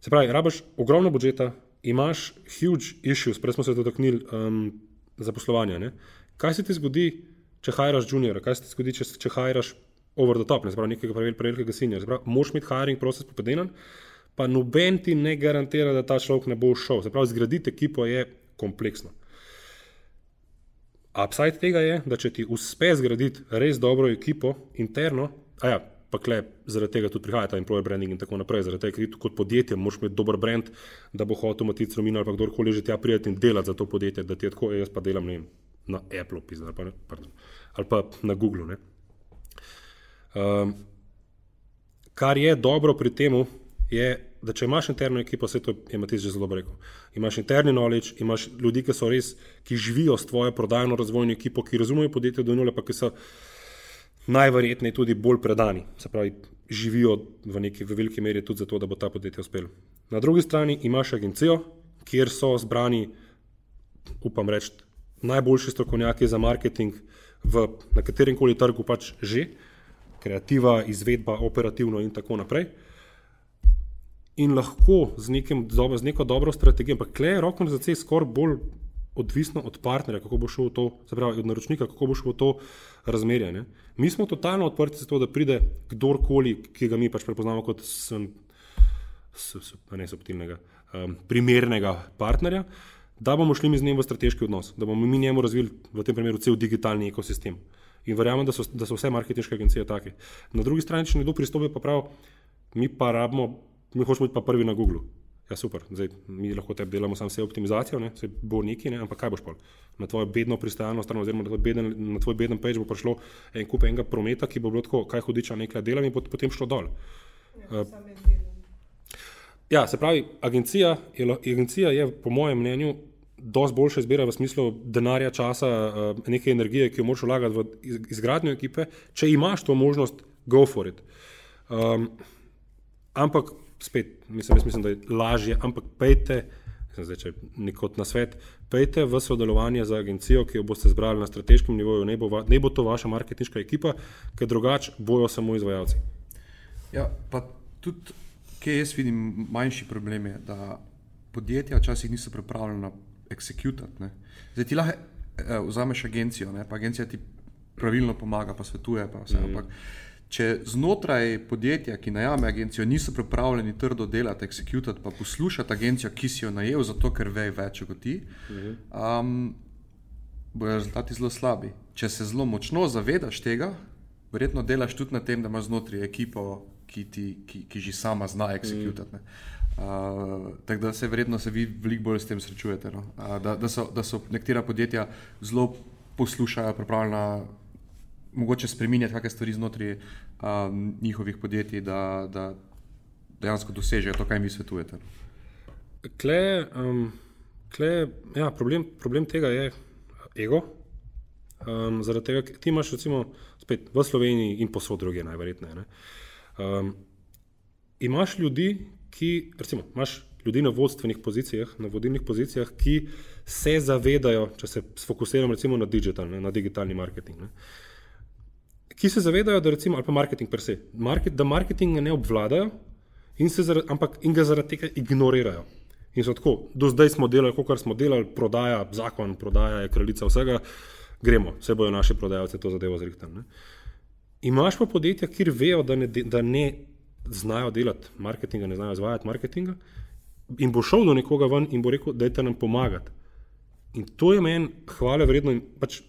Se pravi, rabaš ogromno budžeta, imaš huge issues, prej smo se dotaknili um, zaposlovanja. Ne? Kaj se ti zgodi, če hajraš juniora, kaj se ti zgodi, če, če hajraš over the top, ne pravi nekega prevelikega sinja. Moš imeti hiring proces popeden, pa noben ti ne garantira, da ta človek ne bo šel. Se pravi, zgraditi ekipo je kompleksno. Upside tega je, da če ti uspe zgraditi res dobro ekipo interno, a ja, pa kle, zaradi tega tudi prihaja ta employer branding in tako naprej, zaradi tega, ker kot podjetje moraš imeti dober brand, da bo hotel imeti romino ali pa kdorkoli že tja prijeti in delati za to podjetje, da ti je tako, jaz pa delam vem, na Apple, pizda, ali, pa, ali pa na Google. Ne. Um, kar je dobro pri tem, je, da če imaš interno ekipo, vse to je Matej že zelo rekel. Imaš interni knowledge, imaš ljudi, ki so res, ki živijo s tvojo prodajno razvojno ekipo, ki razumejo podjetje do nule, pa ki so najverjetneje tudi bolj predani. Se pravi, živijo v neki v veliki meri tudi zato, da bo ta podjetje uspelo. Na drugi strani imaš agencijo, kjer so zbrani, upam reči, najboljši strokovnjaki za marketing v, na katerem koli trgu pač že kreativa, izvedba, operativno in tako naprej. In lahko z, nekim, z neko dobro strategijo, ampak klej je roko na srce, skoraj bolj odvisno od partnerja, kako bo šel to, se pravi od naročnika, kako bo šel v to razmerje. Ne? Mi smo totalno odprti za to, da pride kdorkoli, ki ga mi pač prepoznamo kot sem, ne subtilnega, um, primernega partnerja, da bomo šli mi z njim v strateški odnos, da bomo mi njemu razvili v tem primeru cel digitalni ekosistem. In verjamem, da so, da so vse marketinške agencije take. Na drugi strani, če nekdo pristopi, pa pravi, mi pa rabimo, mi hočemo biti pa prvi na Google. Ja, super, zdaj mi lahko te delamo samo vse optimizacijo, ne? se bo neki, ne? ampak kaj boš pa? Na tvojo bedno pristajano stran, oziroma na tvoj beden, na tvoj beden page bo prišlo en kup enega prometa, ki bo bilo tako, kaj hudiča nekaj dela in potem šlo dol. Ja, uh, ja, se pravi, agencija je, agencija je po mojem mnenju dosti boljša izbira v smislu denarja, časa, uh, neke energije, ki jo moraš vlagati v izgradnjo ekipe, če imaš to možnost, go for it. Um, ampak spet, mislim, mislim, da je lažje, ampak pejte, zdaj, če nekot na svet, pejte v sodelovanje z agencijo, ki jo boste zbrali na strateškem nivoju, ne bo, va, ne bo to vaša marketinška ekipa, ker drugače bojo samo izvajalci. Ja, pa tudi, kje jaz vidim manjši problem, je, da podjetja včasih niso pripravljena executati. Zdaj ti lahko eh, vzameš agencijo, ne? pa agencija ti pravilno pomaga, pa svetuje. Pa vse, mm. Ampak če znotraj podjetja, ki najame agencijo, niso pripravljeni trdo delati, executati, pa poslušati agencijo, ki si jo najel, zato ker ve več kot ti, mm. um, bojo rezultati zelo slabi. Če se zelo močno zavedaš tega, verjetno delaš tudi na tem, da imaš znotraj ekipo, ki, ti, ki, ki že sama zna executati. Mm. Uh, tako da se verjetno se vi veliko bolj s tem srečujete. No? Uh, da, da, so, da so nekatera podjetja zelo poslušajo, pripravljena mogoče spremenjati kakšne stvari znotraj uh, njihovih podjetij, da, da dejansko dosežejo to, kar vi svetujete. Kle, um, kle, ja, problem, problem tega je ego. Um, zaradi tega, ti imaš, recimo, spet v Sloveniji in posod druge, najverjetneje. Um, imaš ljudi, ki, recimo, imaš ljudi na vodstvenih pozicijah, na vodilnih pozicijah, ki se zavedajo, če se fokusiramo recimo na digital, ne, na digitalni marketing. Ne, ki se zavedajo, da recimo, ali pa marketing per se, market, da marketinga ne obvladajo, in zaradi, ampak in ga zaradi tega ignorirajo. In so tako, do zdaj smo delali, kot smo delali, prodaja, zakon, prodaja je kraljica vsega, gremo, vse bojo naši prodajalci to zadevo zrihtali. Imaš pa podjetja, kjer vejo, da ne, da ne znajo delati marketinga, ne znajo izvajati marketinga, in bo šel do nekoga ven in bo rekel, da je ta nam pomagati. In to je meni hvale vredno. Pač,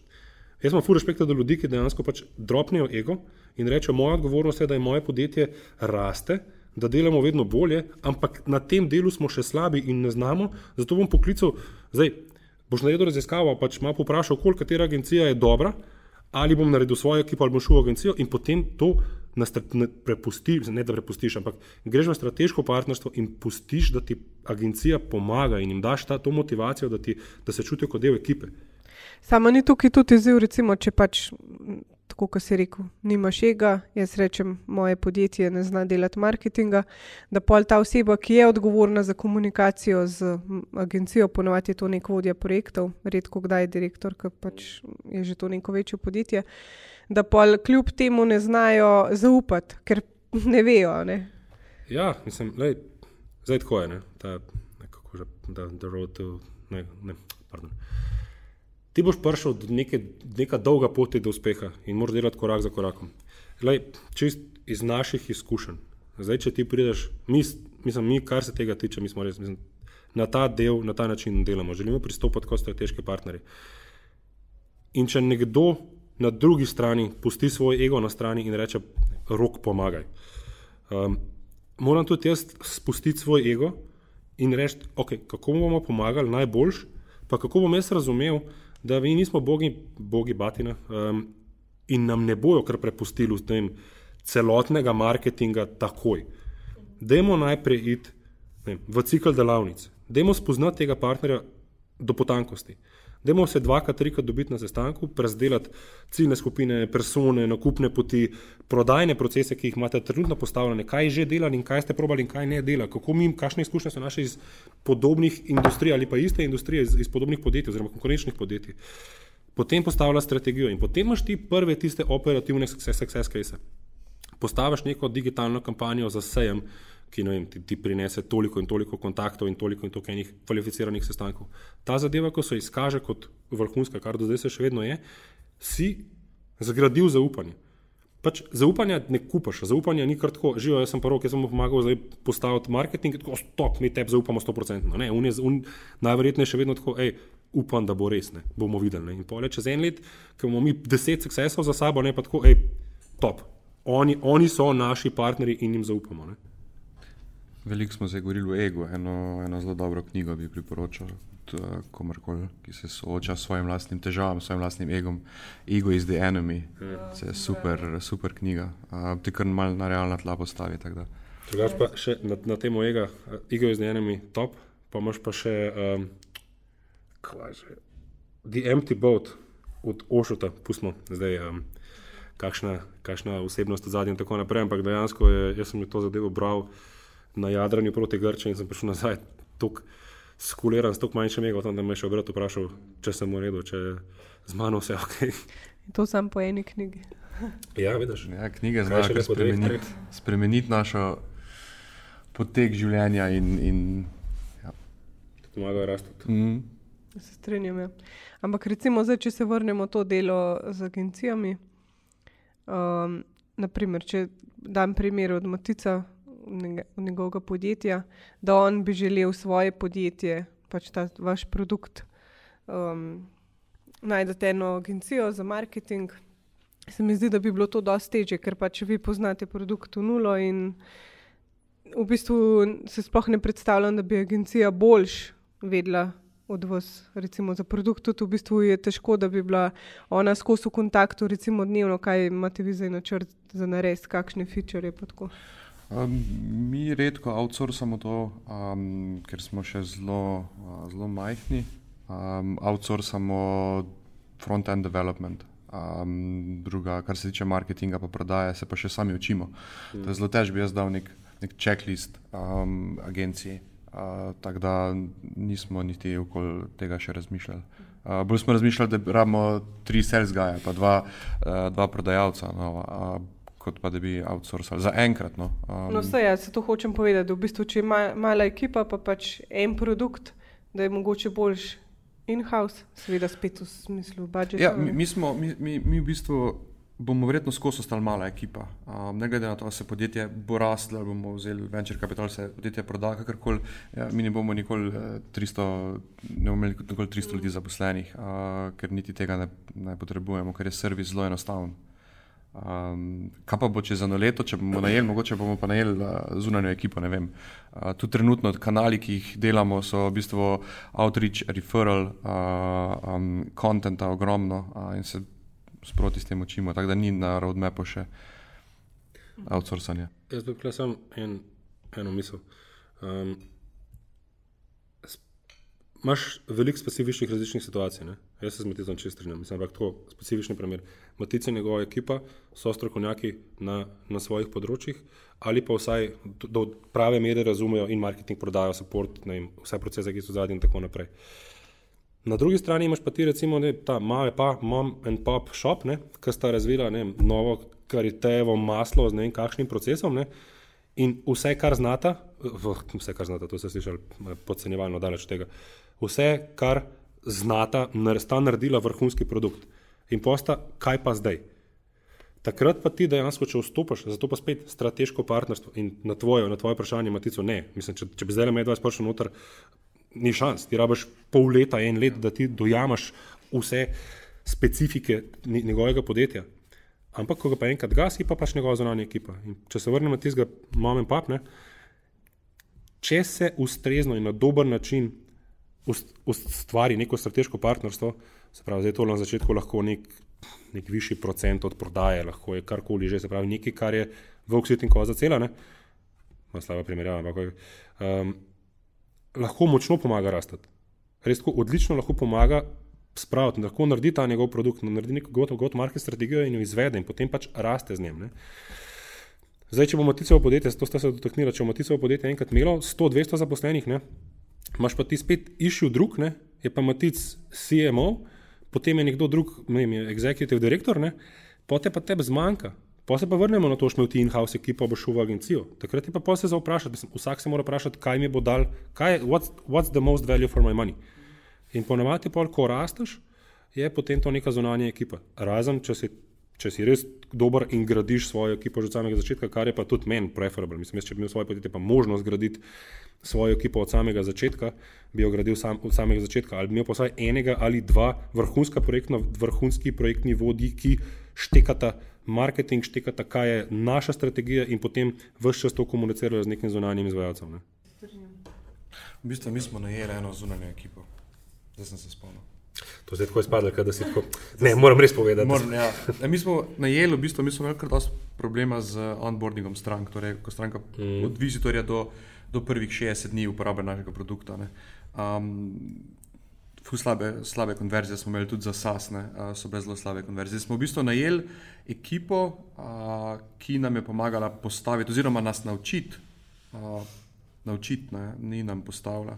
jaz imam fuor respekt do ljudi, ki dejansko pač dropnejo ego in rečejo, moja odgovornost je, da je moje podjetje raste, da delamo vedno bolje, ampak na tem delu smo še slabi in ne znamo. Zato bom poklical, zdaj boš naredil raziskavo, pač malo poprašal, koliko katera agencija je dobra, ali bom naredil svojo ekipo ali bom šel v agencijo in potem to ne prepustiš, ne da prepustiš, ampak greš v strateško partnerstvo in pustiš, da ti agencija pomaga in jim daš ta, to motivacijo, da, ti, da se čutijo kot del ekipe. Samo ni tukaj tudi izziv, recimo, če pač tako kot si rekel, nimaš ega, jaz rečem, moje podjetje ne zna delati marketinga, da pol ta oseba, ki je odgovorna za komunikacijo z agencijo, ponovadi je to nek vodja projektov, redko kdaj je direktor, ker pač je že to neko večje podjetje, da pol kljub temu ne znajo zaupati, ker ne vejo. Ne? Ja, mislim, lej, zdaj tako je, ne, ta, nekako že, da, the road to, ne, ne, pardon ti boš prišel do neke, neka dolga pot do uspeha in moraš delati korak za korakom. Lej, čist iz naših izkušenj. Zdaj, če ti prideš, mi, mislim, mi, kar se tega tiče, mi smo res mislim, na ta del, na ta način delamo. Želimo pristopiti kot strateški partnerji. In če nekdo na drugi strani pusti svoj ego na strani in reče, rok pomagaj. Um, moram tudi jaz spustiti svoj ego in reči, okay, kako bomo pomagali najboljš, pa kako bom jaz razumel, da mi nismo bogi, bogi batina um, in nam ne bojo kar prepustili tem, celotnega marketinga takoj. Dajmo najprej iti v cikl delavnic, dajmo spoznati tega partnerja do potankosti. Dajmo se dvakrat, trikrat dobiti na sestanku, prezdelati ciljne skupine, persone, nakupne poti, prodajne procese, ki jih imate trenutno postavljene, kaj že delali in kaj ste probali in kaj ne dela, kako mi, kakšne izkušnje so naše iz podobnih industrij ali pa iste industrije iz, iz podobnih podjetij oziroma konkurenčnih podjetij. Potem postavlja strategijo in potem imaš ti prve tiste operativne success, success case. Postaviš neko digitalno kampanjo za sejem, ki vem, ti, ti prinese toliko in toliko kontaktov in toliko in toliko enih kvalificiranih sestankov. Ta zadeva, ko se izkaže kot vrhunska, kar do zdaj se še vedno je, si zgradil zaupanje. Pač zaupanja ne kupaš, zaupanja ni kar tako, živo, jaz sem rok, jaz sem mu pomagal postaviti marketing, tako stop, mi tebi zaupamo 100%. Ne, un je, un, najverjetneje še vedno tako, hej, upam, da bo res, ne, bomo videli. Ne. In pole čez en let, ko imamo mi deset succesov za sabo, ne pa tako, hej, top. Oni, oni so naši partnerji in jim zaupamo. Ne. Veliko smo se govorili o egu, eno, eno zelo dobro knjigo bi priporočal komorkoli, ki se sooča s svojim vlastnim težavam, s svojim vlastnim egom. Ego is the enemy. To je super, super knjiga. Uh, ti kar mal na realna tla postavi. Drugač pa še na, na temo ega, ego is the enemy, top, pa imaš pa še, um, kaj že, the empty boat od Ošuta, pustimo zdaj. Um, Kakšna, kakšna osebnost v zadnjem, in tako naprej. Ampak dejansko je, jaz sem to zadevo bral, uh, na jadranju proti Grčiji in sem prišel nazaj, tako skuliran, s tako manjšim ego, da me je še obrat vprašal, če sem v redu, če z mano vse ok. In to sem po eni knjigi. Ja, vidiš. Ja, knjige znajo spremeniti, spremeniti našo potek življenja in. in ja. Pomagajo rasti. Mm. Se strinjam. Ja. Ampak recimo, zdaj, če se vrnemo to delo z agencijami. Um, naprimer, če dam primer od Matica, njegovega podjetja, da on bi želel svoje podjetje, pač ta vaš produkt, um, najdete eno agencijo za marketing. Se mi zdi, da bi bilo to dosti teže, ker pač vi poznate produkt v nulo in v bistvu se sploh ne predstavljam, da bi agencija boljš vedela od vas, recimo za produkt. Tudi v bistvu je težko, da bi bila ona skozi v kontaktu, recimo dnevno, kaj imate vi za načrt za nares, kakšne feature je pa tako. Um, mi redko outsourcamo to, um, ker smo še zelo, uh, zelo majhni. Um, outsourcamo front-end development. Um, druga, kar se tiče marketinga, pa prodaje, se pa še sami učimo. Mm. Zelo težko bi jaz dal nek, nek checklist um, agenciji. Uh, Tako da nismo niti okoli tega še razmišljali. Uh, bolj smo razmišljali, da rabimo tri sales guys, pa dva, uh, dva prodajalca. No, uh, kot pa da bi outsourcali za enkrat. No, um, no vse, jaz se to hočem povedati. V bistvu, če ima mala ekipa, pa pač en produkt, da je mogoče boljš in-house, seveda spet v smislu budžeta. Ja, mi, mi, smo, mi, mi, mi v bistvu bomo verjetno skozi ostali mala ekipa. Um, ne glede na to, da se podjetje bo rastlo, ali bomo vzeli venture capital, se podjetje proda, kakorkoli, ja, mi ne bomo nikoli 300, eh, ne bomo imeli nikoli 300 ljudi zaposlenih, uh, ker niti tega ne, ne potrebujemo, ker je servis zelo enostaven. Um, kaj pa bo čez eno leto, če bomo najeli, mogoče bomo pa najeli uh, zunanjo ekipo. Uh, tu trenutno kanali, ki jih delamo, so v bistvu outreach, referral, uh, um, ogromno uh, in se sproti s tem učimo, tako da ni na roadmapu še outsourcanje. Jaz bi rekel samo en, eno misel. Um, Imáš veliko specifičnih različnih situacij. Ne? Jaz se z Maticom čest strinjam, mislim, ampak to je specifični primer. Matic in njegova ekipa so strokovnjaki na, na svojih področjih, ali pa vsaj do, do prave mere razumejo in marketing, prodajo, support, vem, vse procese, ki so zadnji in tako naprej. Na drugi strani imaš pa ti, recimo, ne, ta male pa, mom and pop shop, ki sta razvila ne, novo karitevo maslo z ne vem kakšnim procesom. Ne, In vse, kar znata, vse, kar znata, to ste slišali podcenjevalno daleč od tega, vse, kar znata, sta naredila vrhunski produkt. In posta, kaj pa zdaj? Takrat pa ti dejansko, če vstopiš, zato pa spet strateško partnerstvo in na tvoje, na tvoje vprašanje, Matico, ne. Mislim, če, če bi zdaj le medvaj sprašal noter, ni šans. Ti rabaš pol leta, en let, da ti dojamaš vse specifike njegovega podjetja. Ampak, ko ga pa enkrat gasi, pa pač njegova zunanja ekipa. In če se vrnemo tistega mame papne, če se ustrezno in na dober način ustvari neko strateško partnerstvo, se pravi, zdaj to na začetku lahko nek, nek višji procent od prodaje, lahko je karkoli že, se pravi, nekaj, kar je v oksitin koza cela, ne, ima slaba primerjava, ampak um, lahko močno pomaga rasti. Res tako odlično lahko pomaga spraviti, lahko naredi ta njegov produkt, naredi neko gotov got market strategijo in jo izvede in potem pač raste z njim. Ne. Zdaj, če bomo ticevo podjetje, to ste se dotaknili, če bomo ticevo podjetje enkrat imelo 100-200 zaposlenih, ne, imaš pa ti spet išil drug, ne? je pa matic CMO, potem je nekdo drug, ne vem, executive director, potem pa tebi zmanjka. Pa se pa vrnemo na to, šel ti in-house ekipo, bo šel v agencijo. Takrat je pa se za vprašati, vsak se mora vprašati, kaj mi bo dal, kaj je, what's, what's the most value for my money. In ponovadi, pol, ko rasteš, je potem to neka zunanja ekipa. Razen, če si, če si res dober in gradiš svojo ekipo že od samega začetka, kar je pa tudi meni preferable. Mislim, jaz, če bi imel svoje podjetje, pa možnost graditi svojo ekipo od samega začetka, bi jo gradil sam, od samega začetka, ali bi imel pa vsaj enega ali dva vrhunska projektna, vrhunski projektni vodji, ki štekata marketing, štekata, kaj je naša strategija in potem vse čas to komunicirajo z nekim zunanjim izvajalcem. Ne? V bistvu mi smo najeli eno zunanjo ekipo, zdaj sem se spomnil. To je tako izpadlo, da si tako. Ne, moram res povedati. Moram, ja. e, mi smo najeli, v bistvu, mi smo imeli kar dosti problema z onboardingom strank, torej ko stranka mm. od vizitorja do do prvih 60 dni uporabe našega produkta. Um, slabe, slabe konverzije smo imeli tudi za SAS, ne, uh, so bile zelo slabe konverzije. Smo v bistvu najeli ekipo, uh, ki nam je pomagala postaviti, oziroma nas naučiti, uh, naučit, ne, ni nam postavila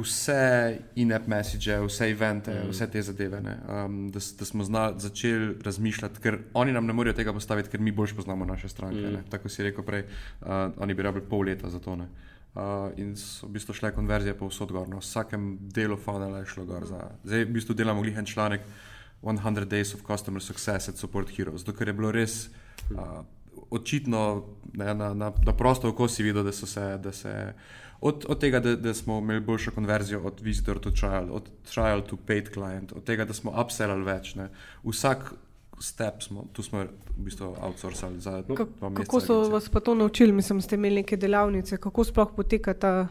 vse in-app message, vse evente, mm. vse te zadeve. Um, da, da smo zna, začeli razmišljati, ker oni nam ne morejo tega postaviti, ker mi bolj poznamo naše stranke. Mm. Tako si rekel prej, uh, oni bi rabili pol leta za to. Ne? Uh, in so v bistvu šle konverzije po vsod gor, na no. vsakem delu funnela je šlo gor. Za. Zdaj v bistvu delamo glihen članek 100 Days of Customer Success at Support Heroes, dokler je bilo res uh, očitno ne, na, na, na prosto oko si videl, da so se. Da se od, od tega, da, da smo imeli boljšo konverzijo od visitor to trial, od trial to paid client, od tega, da smo upsellali več. Ne. Vsak step smo, tu smo v bistvu outsourcali za to. Kako so agencije. vas pa to naučili, mislim, ste imeli neke delavnice, kako sploh poteka ta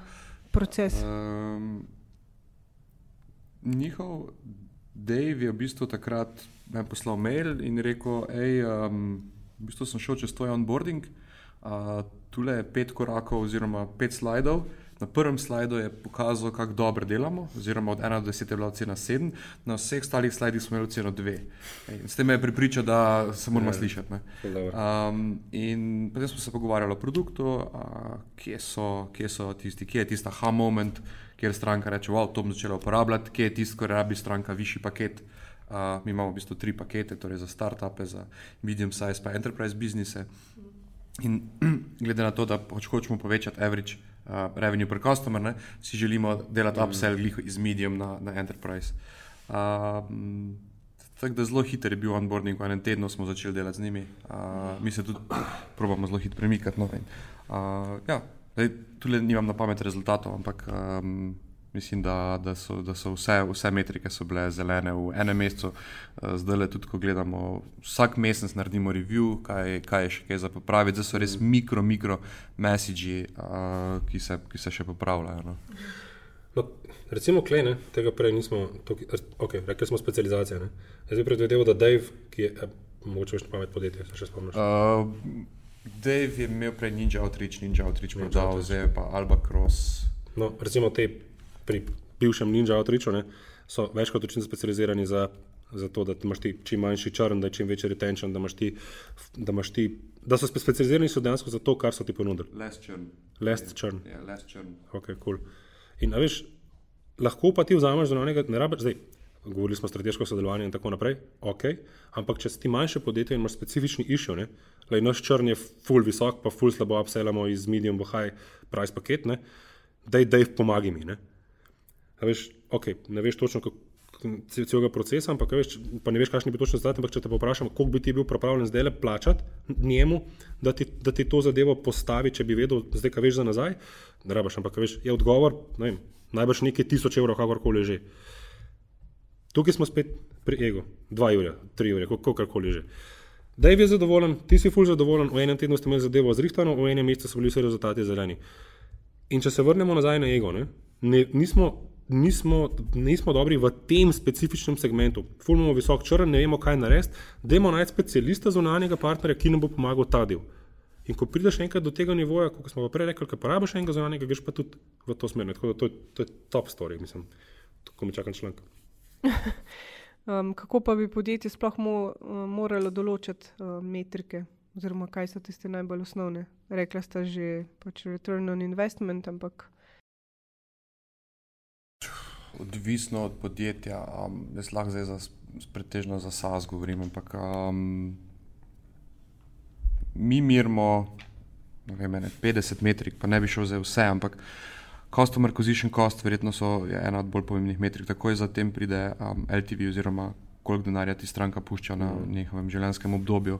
proces? Um, njihov Dave je v bistvu takrat me poslal mail in rekel, hej, um, v bistvu sem šel čez tvoj onboarding, uh, tule je pet korakov oziroma pet slajdov. Na prvem slajdu je pokazal, kako dobro delamo, oziroma od 1 do 10 je bila ocena 7, na vseh ostalih slajdih smo imeli oceno 2. S tem je pripričal, da se moramo ja, slišati. Um, in potem smo se pogovarjali o produktu, uh, kje, so, kje so tisti, kje je tista ha moment, kjer stranka reče: wow, to bom začela uporabljati, kje je tisto, kar rabi stranka višji paket. Uh, mi imamo v bistvu tri pakete, torej za start-upe, za medium size, pa enterprise biznise. In glede na to, da pač hočemo povečati average uh, revenue per customer, ne, si želimo delati mm. upsell iz medium na, na enterprise. Uh, tako da zelo hiter je bil onboarding, v enem tednu smo začeli delati z njimi. Uh, mi se tudi probujemo zelo hitro premikati. No, in, uh, ja, tukaj nimam na pamet rezultatov, ampak um, Mislim, da, da so, da so vse, vse metrike so bile zelene v enem mesecu. Eh, zdaj le tudi, ko gledamo, vsak mesec naredimo review, kaj, kaj je še kaj za popraviti. Zdaj so res mm. mikro, mikro messagi, uh, ki, ki se še popravljajo. No. No, recimo, klej, ne, tega prej nismo, okay, rekli smo specializacije. Ne. Jaz bi predvideval, da Dave, ki je eh, mogoče več pamet podjetje, se še spomniš. Uh, Dave je imel prej Ninja Outreach, Ninja Outreach, Ninja prodal, zdaj pa Alba Cross. No, recimo te pri bivšem Ninja Outreachu ne, so več kot očitno specializirani za, za to, da imaš ti čim manjši črn, da je čim večji retention, da imaš ti. Da, imaš ti, da so specializirani so dejansko za to, kar so ti ponudili. Less churn. Less churn. Yeah, less churn. Ok, cool. In veš, lahko pa ti vzameš zunanjega, ne rabiš zdaj. Govorili smo o strateškem sodelovanju in tako naprej. Okay. Ampak, če si ti manjše podjetje in imaš specifični ne, Lej, naš črn je full visok, pa full slabo upselamo iz medium v high price paket, da je dej pomagi mi. Ne? Veš, okay, ne veš točno celega procesa, ampak veš, pa ne veš, kakšni bi točno zdaj, ampak če te vprašam, koliko bi ti bil pripravljen zdaj le plačati njemu, da ti, da ti to zadevo postavi, če bi vedel, zdaj kaj veš za nazaj, ne rabiš, ampak veš, je odgovor, ne vem, najbrž nekaj tisoč evrov, kakorkoli že. Tukaj smo spet pri ego, dva ure, tri ure, kakorkoli že da je zadovoljen, ti si fulž zadovoljen, v enem tednu ste imeli zadevo zrihtano, v enem mesecu so bili vsi rezultati zeleni. In če se vrnemo nazaj na ego, ne, ne, nismo, nismo, nismo dobri v tem specifičnem segmentu. Fulmamo visok črn, ne vemo, kaj narediti, dajmo najti specialista zunanjega partnerja, ki nam bo pomagal ta del. In ko prideš enkrat do tega nivoja, kot smo prej rekli, ki porabiš enega zunanjega, greš pa tudi v to smer. To, to, to je top story, mislim, ko mi čakam članek. Um, kako pa bi podjetje sploh mo, um, moralo določiti um, metrike, oziroma kaj so tiste najbolj osnovne? Rekla sta že pač return on investment, ampak. Odvisno od podjetja, um, jaz lahko zdaj za, pretežno za SAS govorim, ampak um, mi mirimo vem, 50 metrik, pa ne bi šel za vse, ampak Customer acquisition cost, verjetno so ena od bolj pomembnih metrik, takoj zatem pride um, LTV, oziroma koliko denarja ti stranka pušča na mm. njihovem življenjskem obdobju.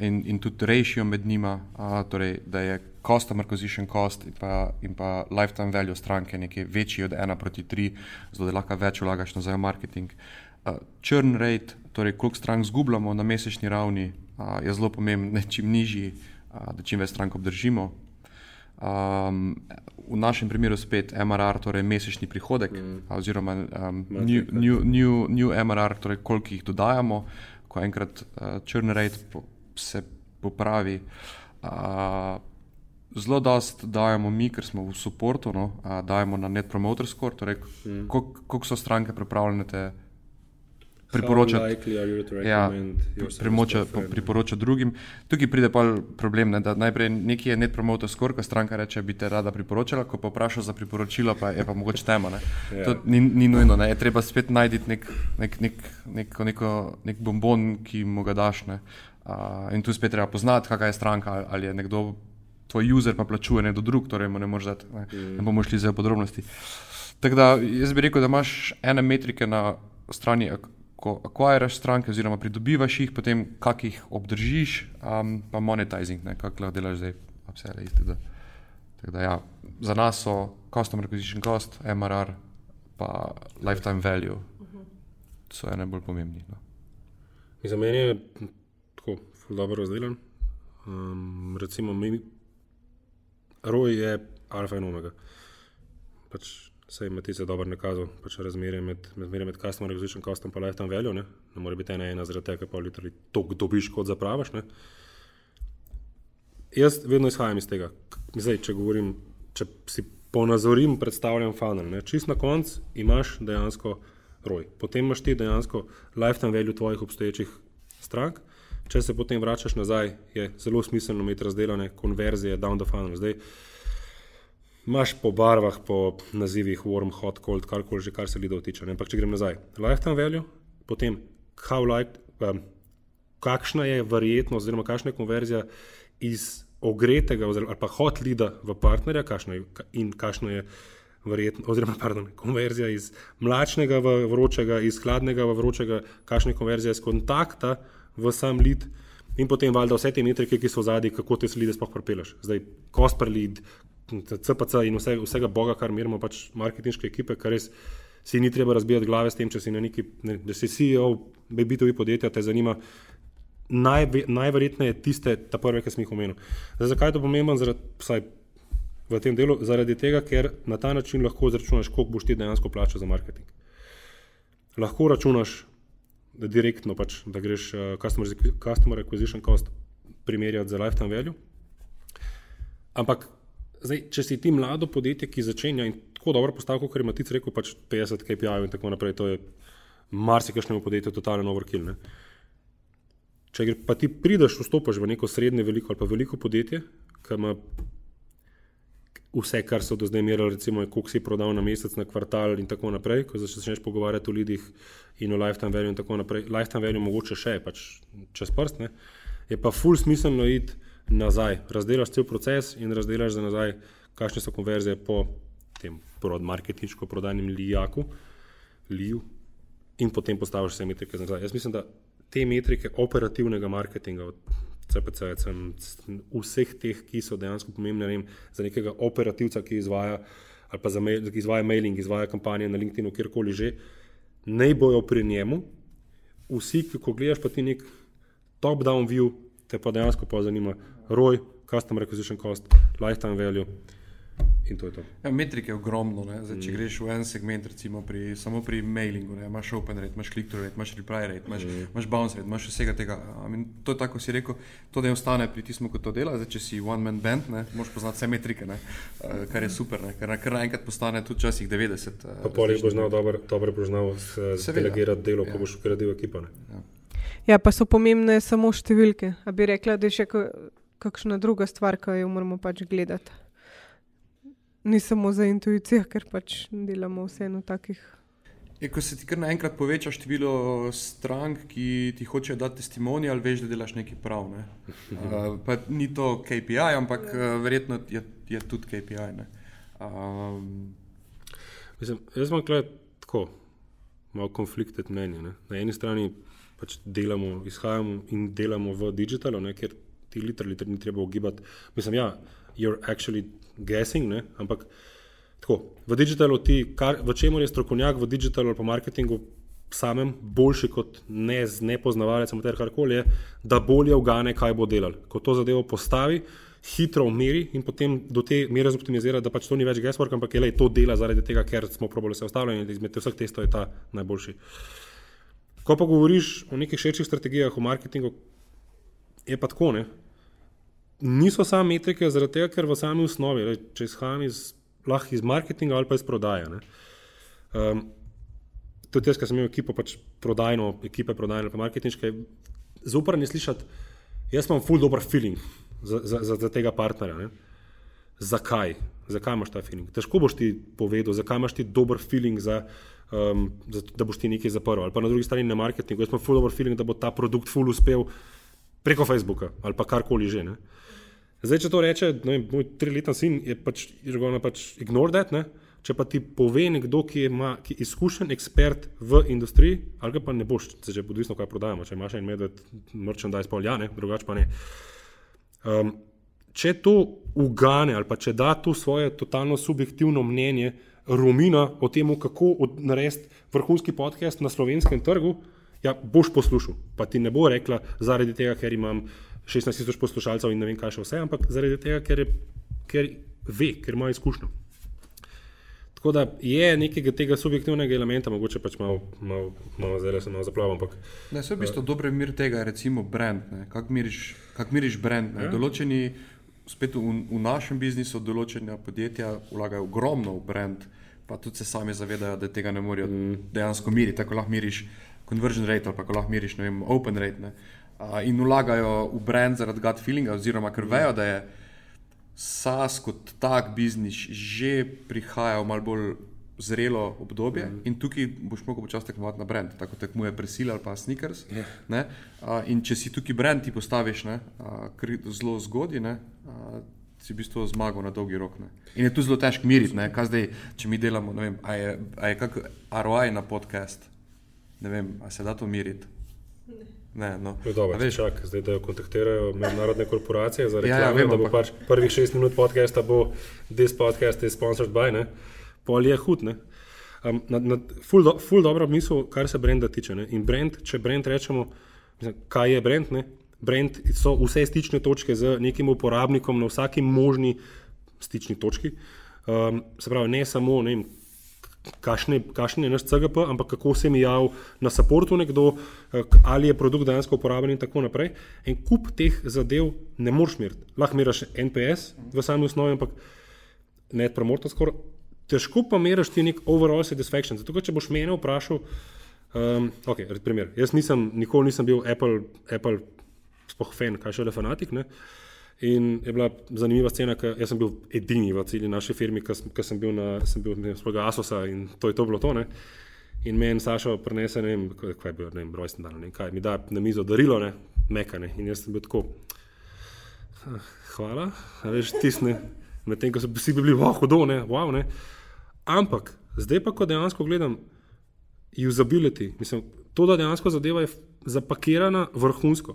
In, in tudi ratio med njima, a, torej, da je customer acquisition cost in pa, in pa lifetime value stranke nekaj večji od 1 proti 3, zato da lahko več vlagaš nazaj v marketing. Uh, churn rate, torej koliko strank zgubljamo na mesečni ravni, uh, je zelo pomemben, čim nižji, uh, da čim več strank obdržimo. Um, v našem primeru spet MRR, torej mesečni prihodek, mm. oziroma um, new, new, new, new MRR, torej koliko jih dodajamo, ko enkrat uh, churn rate po, se popravi. Uh, zelo dost dajemo mi, ker smo v podporu, no, uh, dajemo na net promoter score, torej mm. koliko so stranke pripravljene te priporočati, ja, priporočati drugim. Tukaj pride pa problem, ne, da najprej nekaj je net promotor skoraj, ko stranka reče, bi te rada priporočila, ko pa vpraša za priporočilo, pa je pa mogoče tema. Ja. To ni, ni nujno, ne. je treba spet najti nek, nek, nek, nek, neko, nek bombon, ki mu ga daš. Ne. Uh, in tu spet treba poznati, kakšna je stranka, ali je nekdo, tvoj user pa plačuje nekdo drug, torej mu ne moreš dati, ne, mm. ne bomo šli za podrobnosti. Tako da jaz bi rekel, da imaš ene metrike na strani ko akviraš stranke, oziroma pridobivaš jih, potem kak jih obdržiš, um, pa monetizing, kako lahko delaš zdaj, vse je isto. Ja, za nas so customer acquisition cost, MRR, pa lifetime value. To so ene bolj pomembni. No. Za meni je tako dobro razdeljen. Um, recimo, mi, ROI je alfa in omega. Pač Sej ima ti se dobro nakazal, pač razmerje med, med, med customer acquisition costom in lifetime value. Ne, ne more biti ena ena zaradi tega, pa literally to dobiš, kot zapraviš. Ne. Jaz vedno izhajam iz tega. Zdaj, če govorim, če si ponazorim, predstavljam funnel. Ne. Čist na koncu imaš dejansko roj. Potem imaš ti dejansko lifetime value tvojih obstoječih strank. Če se potem vračaš nazaj, je zelo smiselno imeti razdeljene konverzije down the funnel. Zdaj, Imáš po barvah, po nazivih, warm, hot, cold, karkoli že, kar se lidov tiče. Ampak če grem nazaj, lifetime value, potem how light, um, kakšna je verjetnost, oziroma kakšna je konverzija iz ogretega, oziroma pa hot lida v partnerja, kakšna je, in kakšna je verjetnost, oziroma pardon, konverzija iz mlačnega v vročega, iz hladnega v vročega, kakšna je konverzija iz kontakta v sam lid. In potem valjda vse te metrike, ki so v zadnji, kako te slide sploh propelaš. Zdaj, cost per lead, CPC in vse, vsega boga, kar merimo, pač marketinške ekipe, kar res si ni treba razbijati glave s tem, če si na neki, ne, da si CEO, B2B podjetja, te zanima. Najve, najverjetneje tiste, ta prve, ki sem jih omenil. Zdaj, zakaj je to pomembno? Zaradi, v tem delu, zaradi tega, ker na ta način lahko izračunaš, koliko boš ti dejansko plačal za marketing. Lahko računaš, direktno, pač, da greš uh, customer, customer acquisition cost primerjati za lifetime value. Ampak, zdaj, če si ti mlado podjetje, ki začenja in tako dobro postavko, ker ima ti rekel, pač 50 KPI-jev in tako naprej, to je marsikajšnemu podjetju totalen overkill. Ne? Če pa ti prideš, vstopiš v neko srednje, veliko ali pa veliko podjetje, ki ima vse, kar so do zdaj merili, recimo, koliko si prodal na mesec, na kvartal in tako naprej, ko začneš pogovarjati o ljudeh in o lifetime value in tako naprej. Lifetime value mogoče še, pač čez prst, ne? je pa full smiselno iti nazaj, razdelaš cel proces in razdelaš za nazaj, kakšne so konverzije po tem marketinško prodajnem lijaku, liju in potem postaviš vse metrike za nazaj. Jaz mislim, da te metrike operativnega marketinga, CPC, vseh teh, ki so dejansko pomembne vem, za nekega operativca, ki izvaja, ali pa za mail, ki izvaja mailing, izvaja kampanje na LinkedIn, kjerkoli že, ne bojo pri njemu. Vsi, ki ko gledaš pa ti nek top-down view, te pa dejansko pa zanima ROI, Customer Acquisition Cost, Lifetime Value. In to je to. Ja, metrik je ogromno. Zdaj, če mm. greš v en segment, recimo pri, samo pri mailingu, ne? imaš open rate, imaš click-through rate, imaš reply rate, imaš, mm. imaš bounce rate, imaš vsega tega. Amin, to je tako, si rekel, to ne ostane pri tistem, ko to dela. Zdaj, če si one-man band, ne? moš poznati vse metrike, uh, kar je super, ne? ker naenkrat postane tudi časih 90. Uh, pa pol jih bo znal dobro, dobro poznal, delegirati delo, ja. ko boš ukradil ekipo. Ja. ja, pa so pomembne samo številke. A bi rekla, da je še kakšna druga stvar, ki jo moramo pač gledati ni samo za intuicijo, ker pač delamo vseeno takih. Je, ko se ti kar naenkrat poveča število strank, ki ti hočejo dati testimonial, veš, da delaš nekaj prav. Ne? Uh, ni to KPI, ampak uh, verjetno je, je tudi KPI. Um, Mislim, jaz imam tako malo konflikte mnenja. Ne? Na eni strani pač delamo, izhajamo in delamo v digitalu, ne? ker ti literalno ni treba ugibati. Mislim, ja, you're actually guessing, ne? ampak tako, v digitalu ti, kar, v čemu je strokovnjak v digitalu ali pa marketingu samem boljši kot ne, nepoznavalec, ali karkoli je, da bolje ugane, kaj bo delal. Ko to zadevo postavi, hitro umiri in potem do te mere zoptimizira, da pač to ni več guesswork, ampak je le to dela zaradi tega, ker smo probali se ustavljati in izmed vseh testov je ta najboljši. Ko pa govoriš o nekih širših strategijah, o marketingu, je pa tako, ne? Niso samo metrike, zaradi tega, ker v sami osnovi, le, če izhajam iz, iz marketinga ali pa iz prodaje. Um, tudi jaz, ki sem imel ekipo, pač prodajno, ekipe prodajne, pa marketinške, zopr ne slišati, jaz imam full dobro feeling za, za, za, za tega partnerja. Ne? Zakaj? Zakaj imaš ta feeling? Težko boš ti povedal, zakaj imaš ti dober feeling, za, um, za, da boš ti nekaj zaprl. Ali pa na drugi strani na marketingu, jaz imam full dobro feeling, da bo ta produkt full uspel preko Facebooka ali pa karkoli že. Ne? Zdaj, če to reče, ne, moj triletni sin je pač, pač ignore that. Ne? Če pa ti pove nekdo, ki, ima, ki je izkušen ekspert v industriji, ali pa ne boš, se že odvisno, kaj prodajamo. Če imaš en medved, merchandise, pa ja, drugače pa ne. Um, če to ugane ali pa če da tu svoje totalno subjektivno mnenje Romina o tem, kako narediti vrhunski podcast na slovenskem trgu, ja, boš poslušal. Pa ti ne bo rekla zaradi tega, ker imam. 16 tisoč poslušalcev in ne vem, kaj še vse, ampak zaradi tega, ker, je, ker ve, ker ima izkušnjo. Tako da je nekaj tega subjektivnega elementa, mogoče pač malo, malo, malo zdaj se malo zaplavam. Ampak, ne, vse v bistvu uh, dobre mir tega je recimo brand. Kako miriš, kak miriš brand? Ja. Določeni, spet v, v našem biznisu, določena podjetja vlagajo ogromno v brand, pa tudi se sami zavedajo, da tega ne morejo mm. dejansko miriti. Tako lahko miriš conversion rate ali pa lahko miriš vem, open rate. Ne in vlagajo v brand zaradi gut feelinga, oziroma ker vejo, da je SAS kot tak biznis že prihajal v malo bolj zrelo obdobje mm. in tukaj boš mogel počasi tekmovati na brand, tako tekmuje Presil ali pa Snickers. Yeah. Ja. In če si tukaj brand ti postaviš ne, zelo zgodaj, ne, si v bistvu zmagal na dolgi rok. Ne. In je tu zelo težko miriti, kaj zdaj, če mi delamo, ne vem, a je, a je kak ROI na podcast, ne vem, a se da to miriti. Ne, no. Je dobro, veš, čak, zdaj da jo kontaktirajo mednarodne korporacije za Ja, ja, reklame, vem, da bo ampak- pač prvih šest minut podcasta bo this podcast is sponsored by, ne? pol je hud. Ne? Um, na, na, ful, do, ful dobro misel, kar se brenda tiče. Ne? In brand, če brand rečemo, mislim, kaj je brand? Ne? Brand so vse stične točke z nekim uporabnikom na vsaki možni stični točki. Um, se pravi, ne samo ne vem, kakšen je naš CGP, ampak kako se mi javi na supportu nekdo, eh, ali je produkt dejansko uporaben in tako naprej. En kup teh zadev ne moreš meriti. Lahko meriš NPS v sami osnovi, ampak net promotor skoraj. Težko pa meriš ti nek overall satisfaction. Zato, če boš mene vprašal, um, ok, primer, jaz nisem, nikoli nisem bil Apple, Apple sploh fan, kaj še le fanatik. Ne? In je bila zanimiva scena, ker sem bil edini v celi naši firmi, ki sem bil na sem bil, ne Asosa in to je to bilo to. Ne? In meni Sašo prenese, ne vem, kaj je bil, ne vem, rojsten dan, ne vem, kaj mi da na mizo darilo, ne, mekane. In jaz sem bil tako, "Ah, hvala, veš, tisne, medtem ko so vsi bili, wow, hudo, ne, wow, ne. Ampak, zdaj pa, ko dejansko gledam usability, mislim, to, da dejansko zadeva je zapakirana vrhunsko.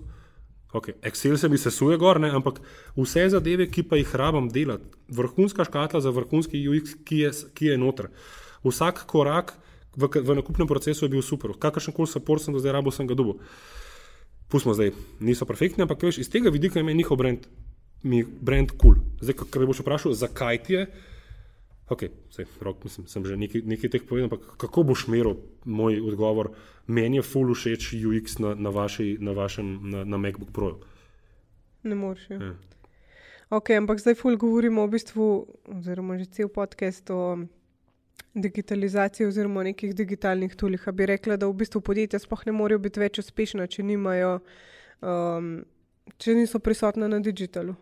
Okay, Excel se mi sesuje gor, ne, ampak vse zadeve, ki pa jih rabam delati, vrhunska škatla za vrhunski UX, ki je, ki je noter. Vsak korak v, v nakupnem procesu je bil super, kakršen koli support sem do zdaj rabo, sem ga dobil. Pustimo zdaj, niso perfektni, ampak veš, iz tega vidika je meni njihov brand, mi brand kul. Cool. Zdaj, me boš vprašal, zakaj ti je, ok, sej, rok, mislim, sem že nekaj, nekaj teh povedal, ampak kako boš meril moj odgovor, meni je full všeč UX na, na, vaši, na vašem, na, na MacBook Pro. Ne moreš. Ja. Ja. Ok, ampak zdaj ful govorimo v bistvu, oziroma že cel podcast o digitalizaciji oziroma o nekih digitalnih tulih. Bi rekla, da v bistvu podjetja sploh ne morejo biti več uspešna, če nimajo, um, če niso prisotna na digitalu.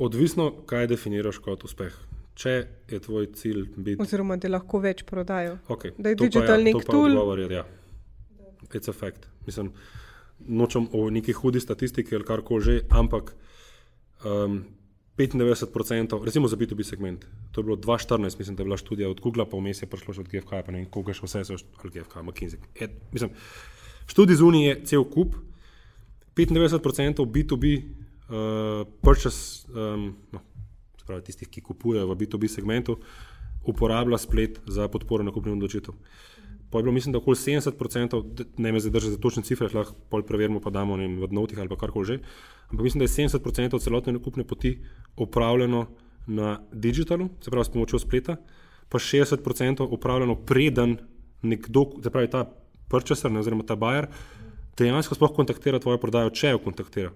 Odvisno, kaj definiraš kot uspeh. Če je tvoj cilj biti. Oziroma, da lahko več prodajo. Okay, Da je to pa digital ja, nek to tool. Odgovor je, ja. It's a fact. Mislim, nočem o neki hudi statistiki ali karkoli že, ampak um, 95%, recimo za B2B segment, to je bilo 2014, mislim, da je bila študija od Google, pa vmes je prišlo še od GFK, pa ne vem, koga še vse so, ali GFK, McKinsey. Je, mislim, študij z Unije je cel kup, 95% B2B uh, purchase, um, no, pravi tistih, ki kupujejo v B2B segmentu, uporablja splet za podporo nakupnim odločitev. Pa je bilo, mislim, da okoli 70%, d- ne me zdaj drži za točne cifre, lahko pol preverimo, pa damo ne v notih ali karkoli že, ampak mislim, da je 70% celotne nakupne poti upravljeno na digitalu, se pravi s pomočjo spleta, pa 60% upravljeno preden nekdo, se pravi ta purchaser ne, oziroma ta buyer, dejansko sploh kontaktira tvojo prodajo, če jo kontaktira.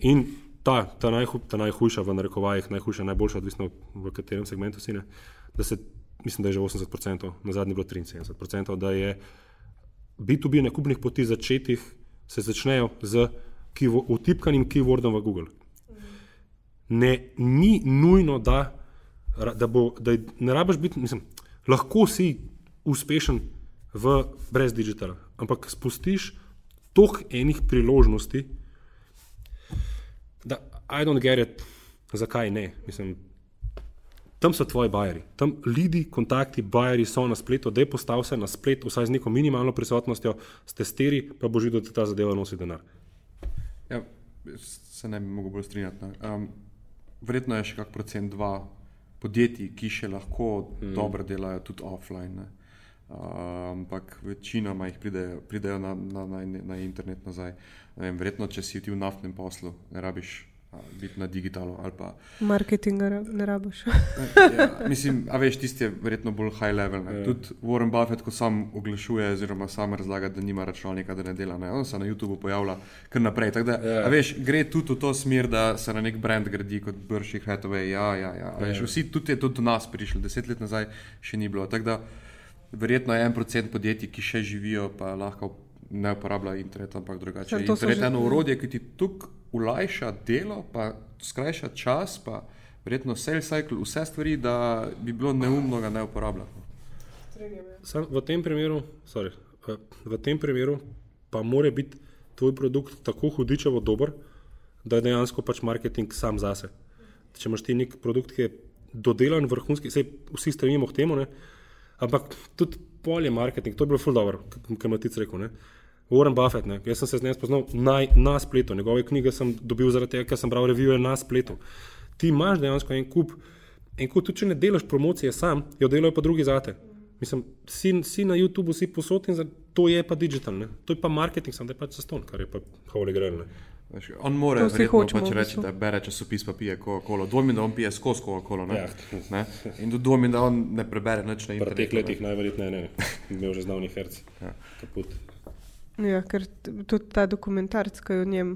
In ta, ta, najhu, ta najhujša, v narekovajih, najhujša, najboljša, odvisno v katerem segmentu si ne, da se, mislim, da je že 80%, na zadnji je bilo 73%, da je B2B nakupnih poti začetih se začnejo z vtipkanim keywordom v Google. Ne, ni nujno, da, da, bo, da je, ne rabiš biti, mislim, lahko si uspešen v, brez digitala, ampak spustiš toliko enih priložnosti, I don't get it, zakaj ne. Mislim, tam so tvoji bajeri, tam ljudi, kontakti, bajeri so na spletu, da je postal se na splet, vsaj z neko minimalno prisotnostjo, s testiri, pa boži, da ti ta zadeva nosi denar. Ja, se ne bi mogel bolj strinjati. Um, verjetno je še kak procent dva podjetij, ki še lahko mm. dobro delajo tudi offline. Ne. Uh, ampak večinoma jih pridejo, pridejo na, na, na, na internet nazaj. Vem, verjetno, če si ti v naftnem poslu, ne rabiš biti na digitalu. Pa, Marketinga ne rabiš. ja, mislim, a veš, tisti je verjetno bolj high level. Ja. Tudi Warren Buffett, ko sam oglašuje, oziroma sam razlaga, da nima računalnika, da ne dela, ne. on se na YouTubu pojavlja kar naprej. Tako Da, Ja. a veš, gre tudi v to smer, da se na nek brand gradi kot Brših Hathaway. Ja, ja, ja. Veš, Ja. vsi tudi je to do nas prišlo, deset let nazaj še ni bilo. Tako da verjetno je en procent podjetij, ki še živijo, pa lahko ne uporablja internet, ampak drugače. Saj to Internet je že- eno urodje, ki ti tukaj ulajša delo, pa skrajša čas, pa verjetno sales cycle, vse stvari, da bi bilo neumno ga ne uporabljati. Sam v tem primeru, sorry, v, tem primeru pa mora biti tvoj produkt tako hudičevo dober, da je dejansko pač marketing sam zase. Če imaš ti nek produkt, ki je dodelan, vrhunski, sej vsi stremimo k temu, ne? ampak tudi polje marketing, to je bilo full dobro, kar ima ti rekel. Ne? Warren Buffett, ne? jaz sem se z njim spoznal na, na spletu, njegove knjige sem dobil zaradi tega, ker sem bral revije na spletu. Ti imaš dejansko en kup, en kup, tudi če ne delaš promocije sam, jo delajo pa drugi zate. Mislim, si, si na YouTubu, si posod in to je pa digital, ne? to je pa marketing, sem da je pač zaston, kar je pa holy grail. On mora pač reči, da bere časopis, pa pije kolo. Dvomim, da on pije skozi kolo. Ja. In tudi dvomim, da on ne prebere nič na internetu. V teh letih najverjetneje ne, ne. imel že znavni herc. Ja. Kaput. Ja, ker tudi ta dokumentarc, ki je v njem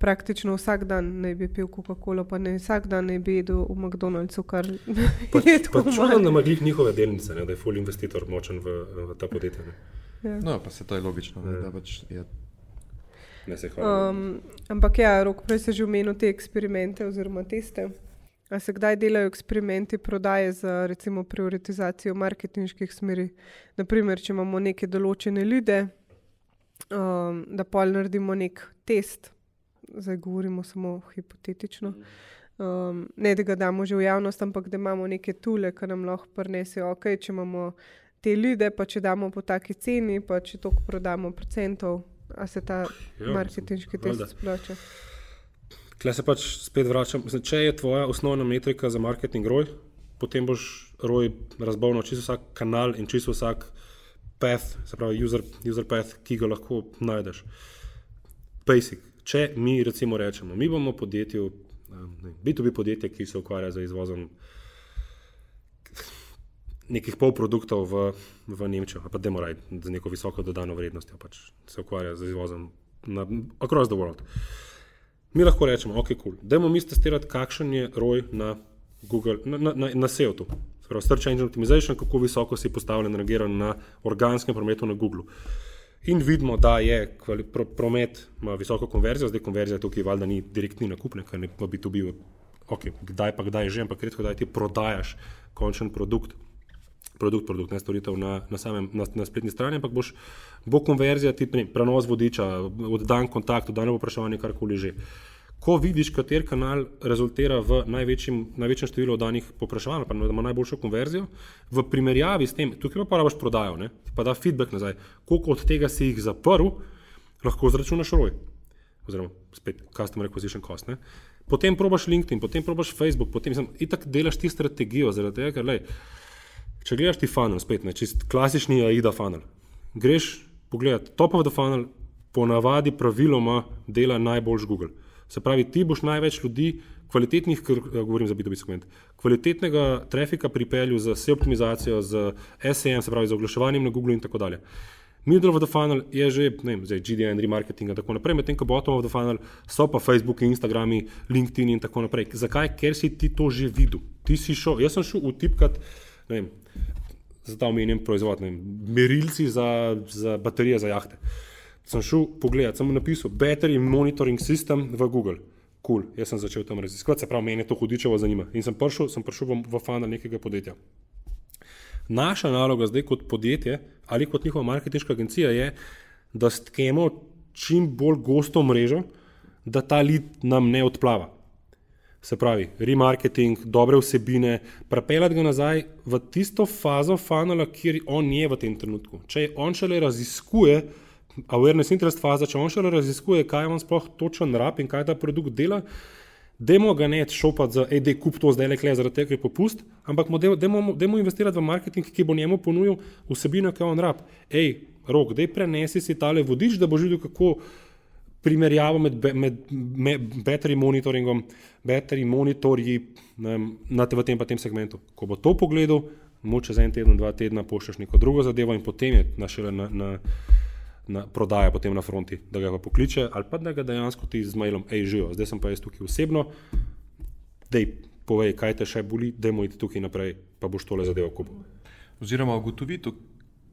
praktično vsak dan naj bi pil Coca-Cola, pa ne vsak dan naj bi jedel v McDonald'su, kar pa, je tako. Čudim, da ima glih njihove delnice, ne, da je full investitor močen v, v ta podjetje. Ja. No, pa se to je logično. Ja. Da pač je... Ne se hvala. Um, ampak ja, rok prej se že omenil te eksperimente oziroma teste. A se kdaj delajo eksperimenti prodaje za recimo prioritizacijo marketinških smeri? Naprimer, če imamo neke določene ljudi, um, da pol naredimo nek test, zdaj govorimo samo hipotetično. Um, ne, da ga damo že v javnost, ampak da imamo neke tule, ki nam lahko prinesejo, ok, če imamo te ljudi, pa če damo po taki ceni, pa če toliko prodamo procentov, a se ta jo, marketinški test splača. Klej se pač spet vračam. Mislim, če je tvoja osnovna metrika za marketing roj, potem boš roj razbavno čisto vsak kanal in čisto vsak path, se pravi, user, user path, ki ga lahko najdeš. Basic. Če mi recimo rečemo, mi bomo podjetje, B2B podjetje, ki se ukvarja z izvozom nekih polproduktov v, v Nemčijo, pa da mora z neko visoko dodano vrednostjo, pač se ukvarja z izvozom na, across the world. Mi lahko rečemo, ok, cool, dajmo mi testirati, kakšen je roj na Google, na, na, na, na SEO-tu. Prav, search engine optimization, kako visoko si postavljen, reagiran na organskem prometu na Google. In vidimo, da je pro, promet ima visoko konverzijo, zdaj konverzija tukaj valjda ni direktni nakup, ne bi to bil, ok, kdaj pa kdaj že, ampak redko kdaj ti prodajaš končen produkt, produkt, produkt ne storitev na, na, samem, na, na spletni strani, ampak boš, bo konverzija ti prenos vodiča, oddan kontakt, oddano vprašanje, karkoli že. Ko vidiš, kater kanal rezultira v največjem, največjem številu oddanih popraševanj, pa ima najboljšo konverzijo, v primerjavi s tem, tukaj pa rabaš prodajo, ne? pa da feedback nazaj, koliko od tega si jih zaprl, lahko zračunaš roj. Oziroma, spet, customer acquisition cost. Ne? Potem probaš LinkedIn, potem probaš Facebook, potem itak delaš ti strategijo, zaradi tega, ker, lej, če gledaš ti funnel, spet ne, čist klasični AIDA funnel, greš pogledat top of the funnel, ponavadi praviloma dela najboljš Google. Se pravi, ti boš največ ljudi, kvalitetnih, ker eh, govorim za B2B segment, kvalitetnega trafika pripeljal z SEO optimizacijo, z SEM, se pravi z oglaševanjem na Google in tako dalje. Middle of the funnel je že, ne vem, zdaj GDN, remarketing in tako naprej, medtem ko bottom of the funnel so pa Facebook, Instagram, LinkedIn in tako naprej. Zakaj? Ker si ti to že videl. Ti si šel, jaz sem šel utipkat, ne vem, za ta omenjen proizvod, ne vem, merilci za, za baterije za jahte sem šel pogledat, sem napisal Battery Monitoring System v Google. Cool. Jaz sem začel tam raziskovati, se pravi, meni to hudičevo zanima. In sem prišel, sem prišel v, v funnel nekega podjetja. Naša naloga zdaj kot podjetje ali kot njihova marketinška agencija je, da stkemo čim bolj gosto mrežo, da ta lid nam ne odplava. Se pravi, remarketing, dobre vsebine, prepeljati ga nazaj v tisto fazo funnela, kjer on je v tem trenutku. Če on šele raziskuje, awareness interest faza, če on še raziskuje, kaj on sploh točen rab in kaj ta produkt dela, demo ga ne šopati za, ej, da je kup to zdaj le zaradi tega je popust, ampak demo investirati v marketing, ki bo njemu ponudil vsebino, ki je on rab. Ej, rok, dej prenesi si tale vodič, da bo videl, kako primerjavo med, med, med battery monitoringom, battery monitorji na, na, v tem pa tem segmentu. Ko bo to pogledal, mu čez en teden, dva tedna pošlješ neko drugo zadevo in potem je našele na, na, na prodaja potem na fronti, da ga pokliče ali pa da ga dejansko ti z mailom, hej, živijo, zdaj sem pa jaz tukaj osebno, da ji povej, kaj te še boli, da moj ti tukaj naprej, pa boš tole zadevo kupil. Oziroma, ugotoviti,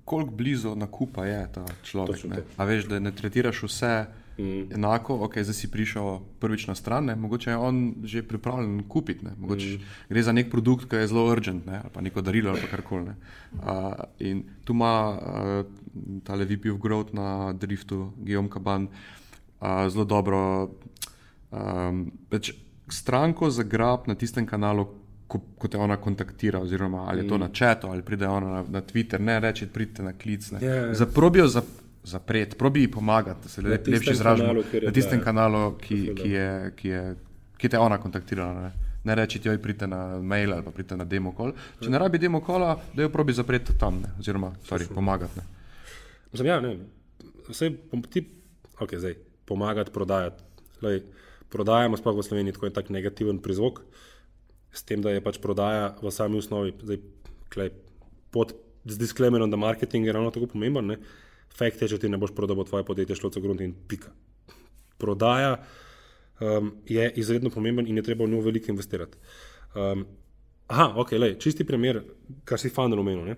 koliko blizu nakupa je ta človek. Veš, da ne tretiraš vse. Mm. Enako, ok, zdaj si prišel prvič na stran, ne? mogoče je on že pripravljen kupiti. Mm. gre za nek produkt, ki je zelo urgent, ne? ali pa neko darilo ali karkoli. Ne? Uh, in tu ima uh, ta VP of Growth na Driftu, Guillaume Kaban, uh, zelo dobro um, stranko za grab na tistem kanalu, ko, ko te ona kontaktira, oziroma ali je to mm. na četu, ali pride ona na, na Twitter, ne reči, pridite na klic. Yeah. Ja, ja. Zaprobijo za, zapreti, probi pomagati, da se le, lepše izražajo na tistem kanalu, ki, ki, je, ki, je, ki te ona kontaktirala. Ne, ne reči, ti pridite na mail ali pa pridite na demo call. Če ne rabi demo call, da jo probi zapreti tam, ne, oziroma sorry, pomagati. Ne. Mislim, ja, ne, vse ti, ok, zdaj pomagati, prodajati. Lej, prodajamo, sploh v Sloveniji, tako je tak negativen prizvok, s tem, da je pač prodaja v sami osnovi, zdaj, klej, pod z disklemerom, da marketing je ravno tako pomemben. Ne? Fakt je, če ti ne boš prodal, bo tvoje podjetje šlo celo grunt in pika. Prodaja um, je izredno pomemben in je treba v njo veliko investirati. Um, aha, ok, lej, čisti primer, kar si fan omenil.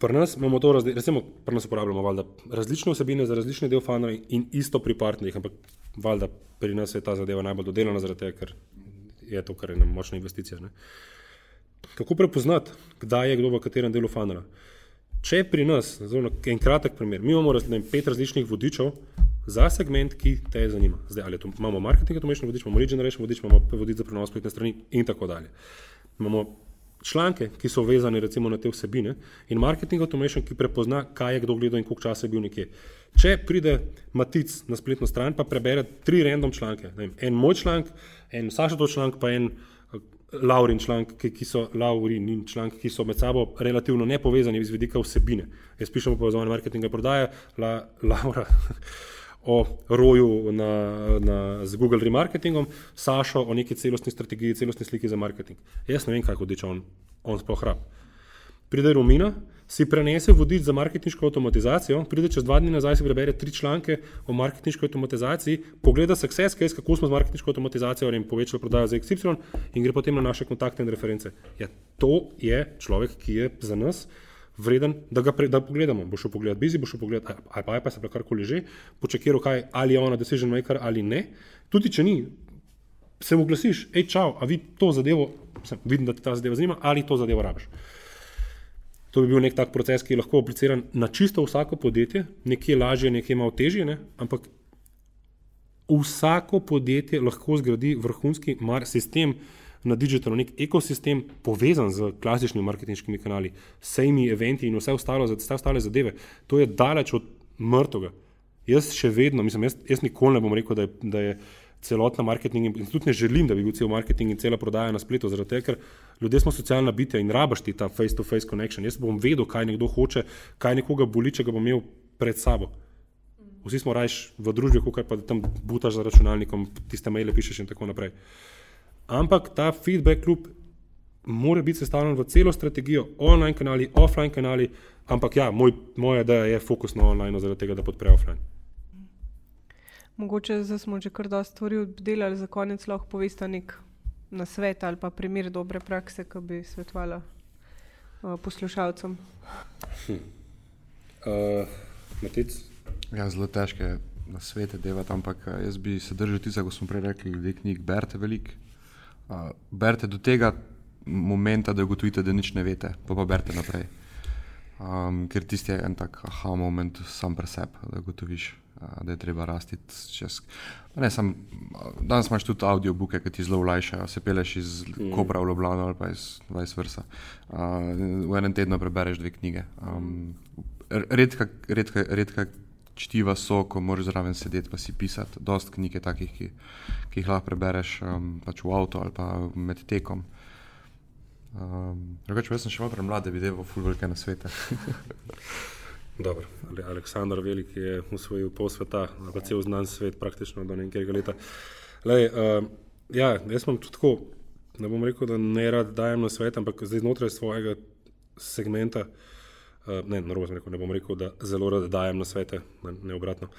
Pri nas imamo to različno, recimo, pri nas uporabljamo valjda, različne osebine za različne del fanov in isto pri partnerjih, ampak valjda pri nas je ta zadeva najbolj dodelana, zaradi tega, ker je to kar ena močna investicija. Ne? Kako prepoznati, kdaj je kdo v katerem delu fanera? Če pri nas, zelo en kratek primer, mi imamo raz, vem, pet različnih vodičev za segment, ki te zanima. Zdaj, ali to, imamo marketing, to mešano vodič, imamo lead generation vodič, imamo vodič za prenos spletne strani in tako dalje. Imamo članke, ki so vezani recimo na te vsebine, in marketing automation, ki prepozna, kaj je kdo gledal in koliko časa je bil nekje. Če pride Matic na spletno stran, pa prebere tri random članke, vem, en moj članek, en Sašo članek, pa en uh, Laurin članek, ki, ki so Laurin in članek, ki so med sabo relativno nepovezani iz vidika vsebine. Jaz pišem o povezovanju marketinga in prodaje, la, Laura. o roju na, na, z Google Remarketingom, Sašo o neki celostni strategiji, celostni sliki za marketing. Jaz ne vem, kaj hodič on, on sploh rab. Pride Romina, si prenese vodič za marketinško avtomatizacijo, pride čez dva dni nazaj, si prebere tri članke o marketinški avtomatizaciji, pogleda success case, kako smo z marketinško avtomatizacijo in povečali prodajo za XY in gre potem na naše kontakte in reference. Ja, to je človek, ki je za nas vreden, da ga pre, da pogledamo. Bo šel pogledat Bizi, bo šel pogledat ali pa iPad, ali karkoli že, počekiral, kaj, ali je ona decision maker ali ne. Tudi če ni, se mu oglasiš, hej, čau, a vi to zadevo, sem, vidim, da ti ta zadeva zanima, ali to zadevo rabiš. To bi bil nek tak proces, ki je lahko apliciran na čisto vsako podjetje, nekje lažje, nekje malo težje, ne? ampak vsako podjetje lahko zgradi vrhunski sistem, na digitalno nek ekosistem, povezan z klasičnimi marketinškimi kanali, sejmi, eventi in vse ostalo, vse ostale zadeve. To je daleč od mrtvega. Jaz še vedno, mislim, jaz, jaz nikoli ne bom rekel, da je, da je celotna marketing in tudi ne želim, da bi bil cel marketing in cela prodaja na spletu, zaradi tega, ker ljudje smo socialna bitja in rabaš ti ta face-to-face connection. Jaz bom vedel, kaj nekdo hoče, kaj nekoga boli, če ga bom imel pred sabo. Vsi smo rajš v družbi, kot pa da tam butaš za računalnikom, tiste maile pišeš in tako naprej. Ampak ta feedback loop mora biti sestavljen v celo strategijo, online kanali, offline kanali. Ampak ja, moj, moja ideja je fokus na online, zaradi tega, da podpre offline. Mogoče smo že kar dosta stvari obdelali, za konec lahko poveste nek na svet ali pa primer dobre prakse, ki bi svetovala uh, poslušalcem. Hm. Uh, ja, zelo težke na svete delati, ampak jaz bi se držal tistega, kot smo prej rekli, glede knjig, berite veliko uh, berite do tega momenta, da ugotovite, da nič ne veste, pa pa berite naprej. Um, ker tisti je en tak aha moment, sam preseb, da ugotoviš, da je treba rasti čez. Ne, sam, danes imaš tudi audiobooke, ki ti zelo ulajšajo, se peleš iz mm. Kobra v Ljubljano ali pa iz vice versa. Uh, v enem tednu prebereš dve knjige. Um, redka, redka, redka čtiva so, ko moraš zraven sedeti pa si pisati. Dost knjig je takih, ki, ki jih lahko prebereš um, pač v avtu ali pa med tekom. Um, Rekoč, jaz sem še malo premlad, da bi delal fulvelike na svete. Dobro, Aleksandr Veliki je usvojil pol sveta, pa cel znan svet, praktično do nekega leta. Lej, uh, ja, jaz sem tudi tako, ne bom rekel, da ne rad dajem na svet, ampak zdaj znotraj svojega segmenta. Eh, ne, narobe sem rekel, ne bom rekel, da zelo rad dajem na svete, ne obratno.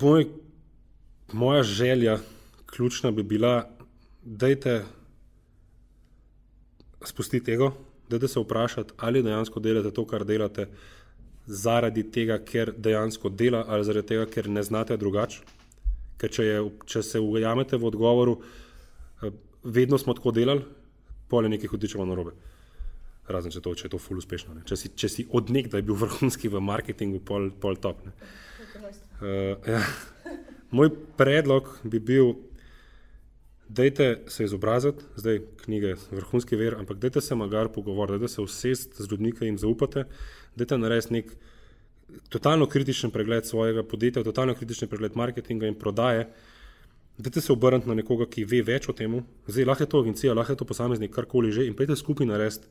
Moj, moja želja, ključna bi bila, da je spustiti tega, da se vprašate, ali dejansko delate to, kar delate, zaradi tega, ker dejansko dela, ali zaradi tega, ker ne znate drugače. Ker če, je, če se ujamete v odgovoru, eh, vedno smo tako delali, pole nekaj hudičevo na robe razen če, to, če je to ful uspešno. Če si, če si odnegdaj bil vrhunski v marketingu, pol, pol top. Uh, ja. Moj predlog bi bil, Dajte se izobraziti, zdaj knjige, vrhunski ver, ampak dajte se magar pogovoriti, dajte se usest z ljudmi, ki jim zaupate, dajte narediti nek totalno kritičen pregled svojega podjetja, totalno kritičen pregled marketinga in prodaje. Dajte se obrniti na nekoga, ki ve več o tem, zdaj lahko je to agencija, lahko je to posameznik, karkoli že, in pejte skupaj narediti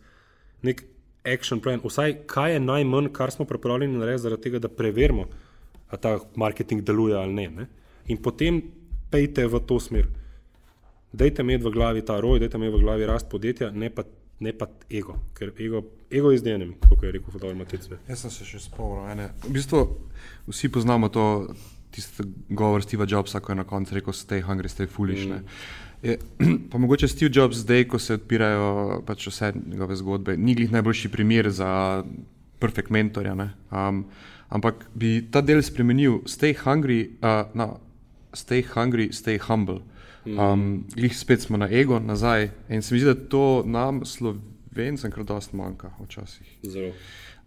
nek action plan, vsaj kaj je najmanj, kar smo pripravljeni narediti, zaradi tega, da preverimo, ali ta marketing deluje ali ne. ne? In potem pejte v to smer. Dajte imeti v glavi ta roj, dajte imeti v glavi rast podjetja, ne pa, ne pa ego, ker ego, ego je z denami, kot je rekel Fodor Matic. Jaz sem se še spomnil. V bistvu vsi poznamo to, tisti govor Steva Jobsa, ko je na koncu rekel: Stay hungry, stay foolish. Mm. Je, pa mogoče Steve Jobs zdaj, ko se odpirajo pač vse njegove zgodbe, ni glih najboljši primer za perfekt mentorja. Um, ampak bi ta del spremenil: Stay hungry, uh, no, stay hungry, stay humble. Um, glih spet smo na ego nazaj in se mi zdi, da to nam, slovencem, kar dosta manjka včasih. Zelo.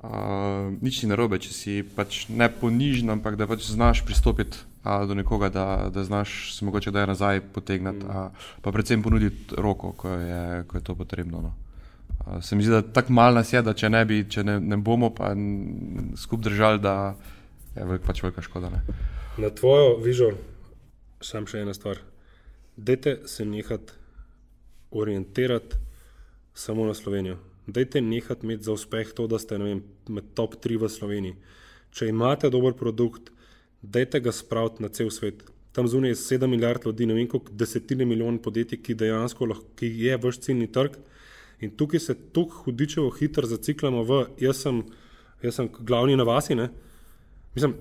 Uh, nič ni narobe, če si pač ne ponižen, ampak da pač znaš pristopiti uh, do nekoga, da, da znaš se mogoče da je nazaj potegniti, mm. uh, pa predvsem ponuditi roko, ko je, ko je to potrebno. No. Uh, se mi zdi, da tako malo nas je, da če ne, bi, če ne, ne bomo pa skupaj držali, da je velik, pač velika škoda. Ne. Na tvojo vižo, sam še ena stvar. Dajte se nehati orientirati samo na Slovenijo. Dajte nehati imeti za uspeh to, da ste vem, med top 3 v Sloveniji. Če imate dober produkt, dajte ga spraviti na cel svet. Tam zunaj je 7 milijard ljudi, ne vem koliko desetine milijonov podjetij, ki dejansko lahko, ki je vaš ciljni trg. In tukaj se tako hudičevo hitro zaciklamo v, jaz sem, jaz sem glavni na vasi. Ne? Mislim,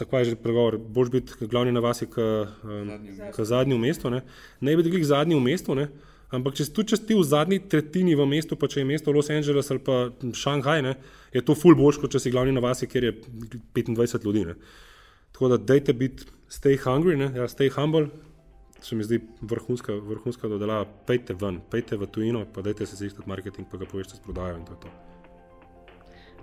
tako je že pregovor, boš biti glavni na vasi, kot zadnji v mestu. Ne, ne bi bili zadnji v mestu, ne? ampak če si tu česti v zadnji tretjini v mestu, pa če je mesto Los Angeles ali pa Šanghaj, ne? je to ful boš, kot če si glavni na vasi, kjer je 25 ljudi. Ne? Tako da dejte biti, stay hungry, ne? ja, stay humble. Se mi zdi vrhunska, vrhunska dodelava. Pejte ven, pejte v tujino, pa dajte se zistati marketing, pa ga poveste s prodajo in to je to.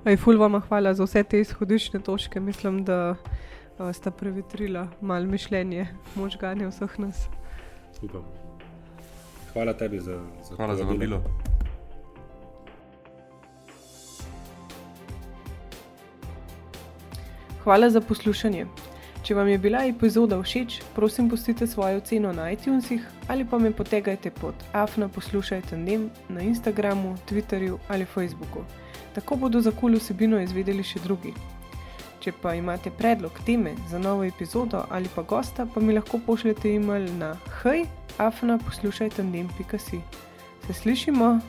Aj, ful vam hvala za vse te izhodišče točke. Mislim, da uh, sta prevetrila malo mišljenje, možganje vseh nas. Upam. Hvala tebi za, za Hvala za vabilo. Hvala za poslušanje. Če vam je bila epizoda všeč, prosim, pustite svojo oceno na iTunesih ali pa me potegajte pod afna poslušajte dnem na Instagramu, Twitterju ali Facebooku. Tako bodo za kul vsebino izvedeli še drugi. Če pa imate predlog teme za novo epizodo ali pa gosta, pa mi lahko pošljete e-mail na hej, afna poslušajte dnem.si. Se slišimo!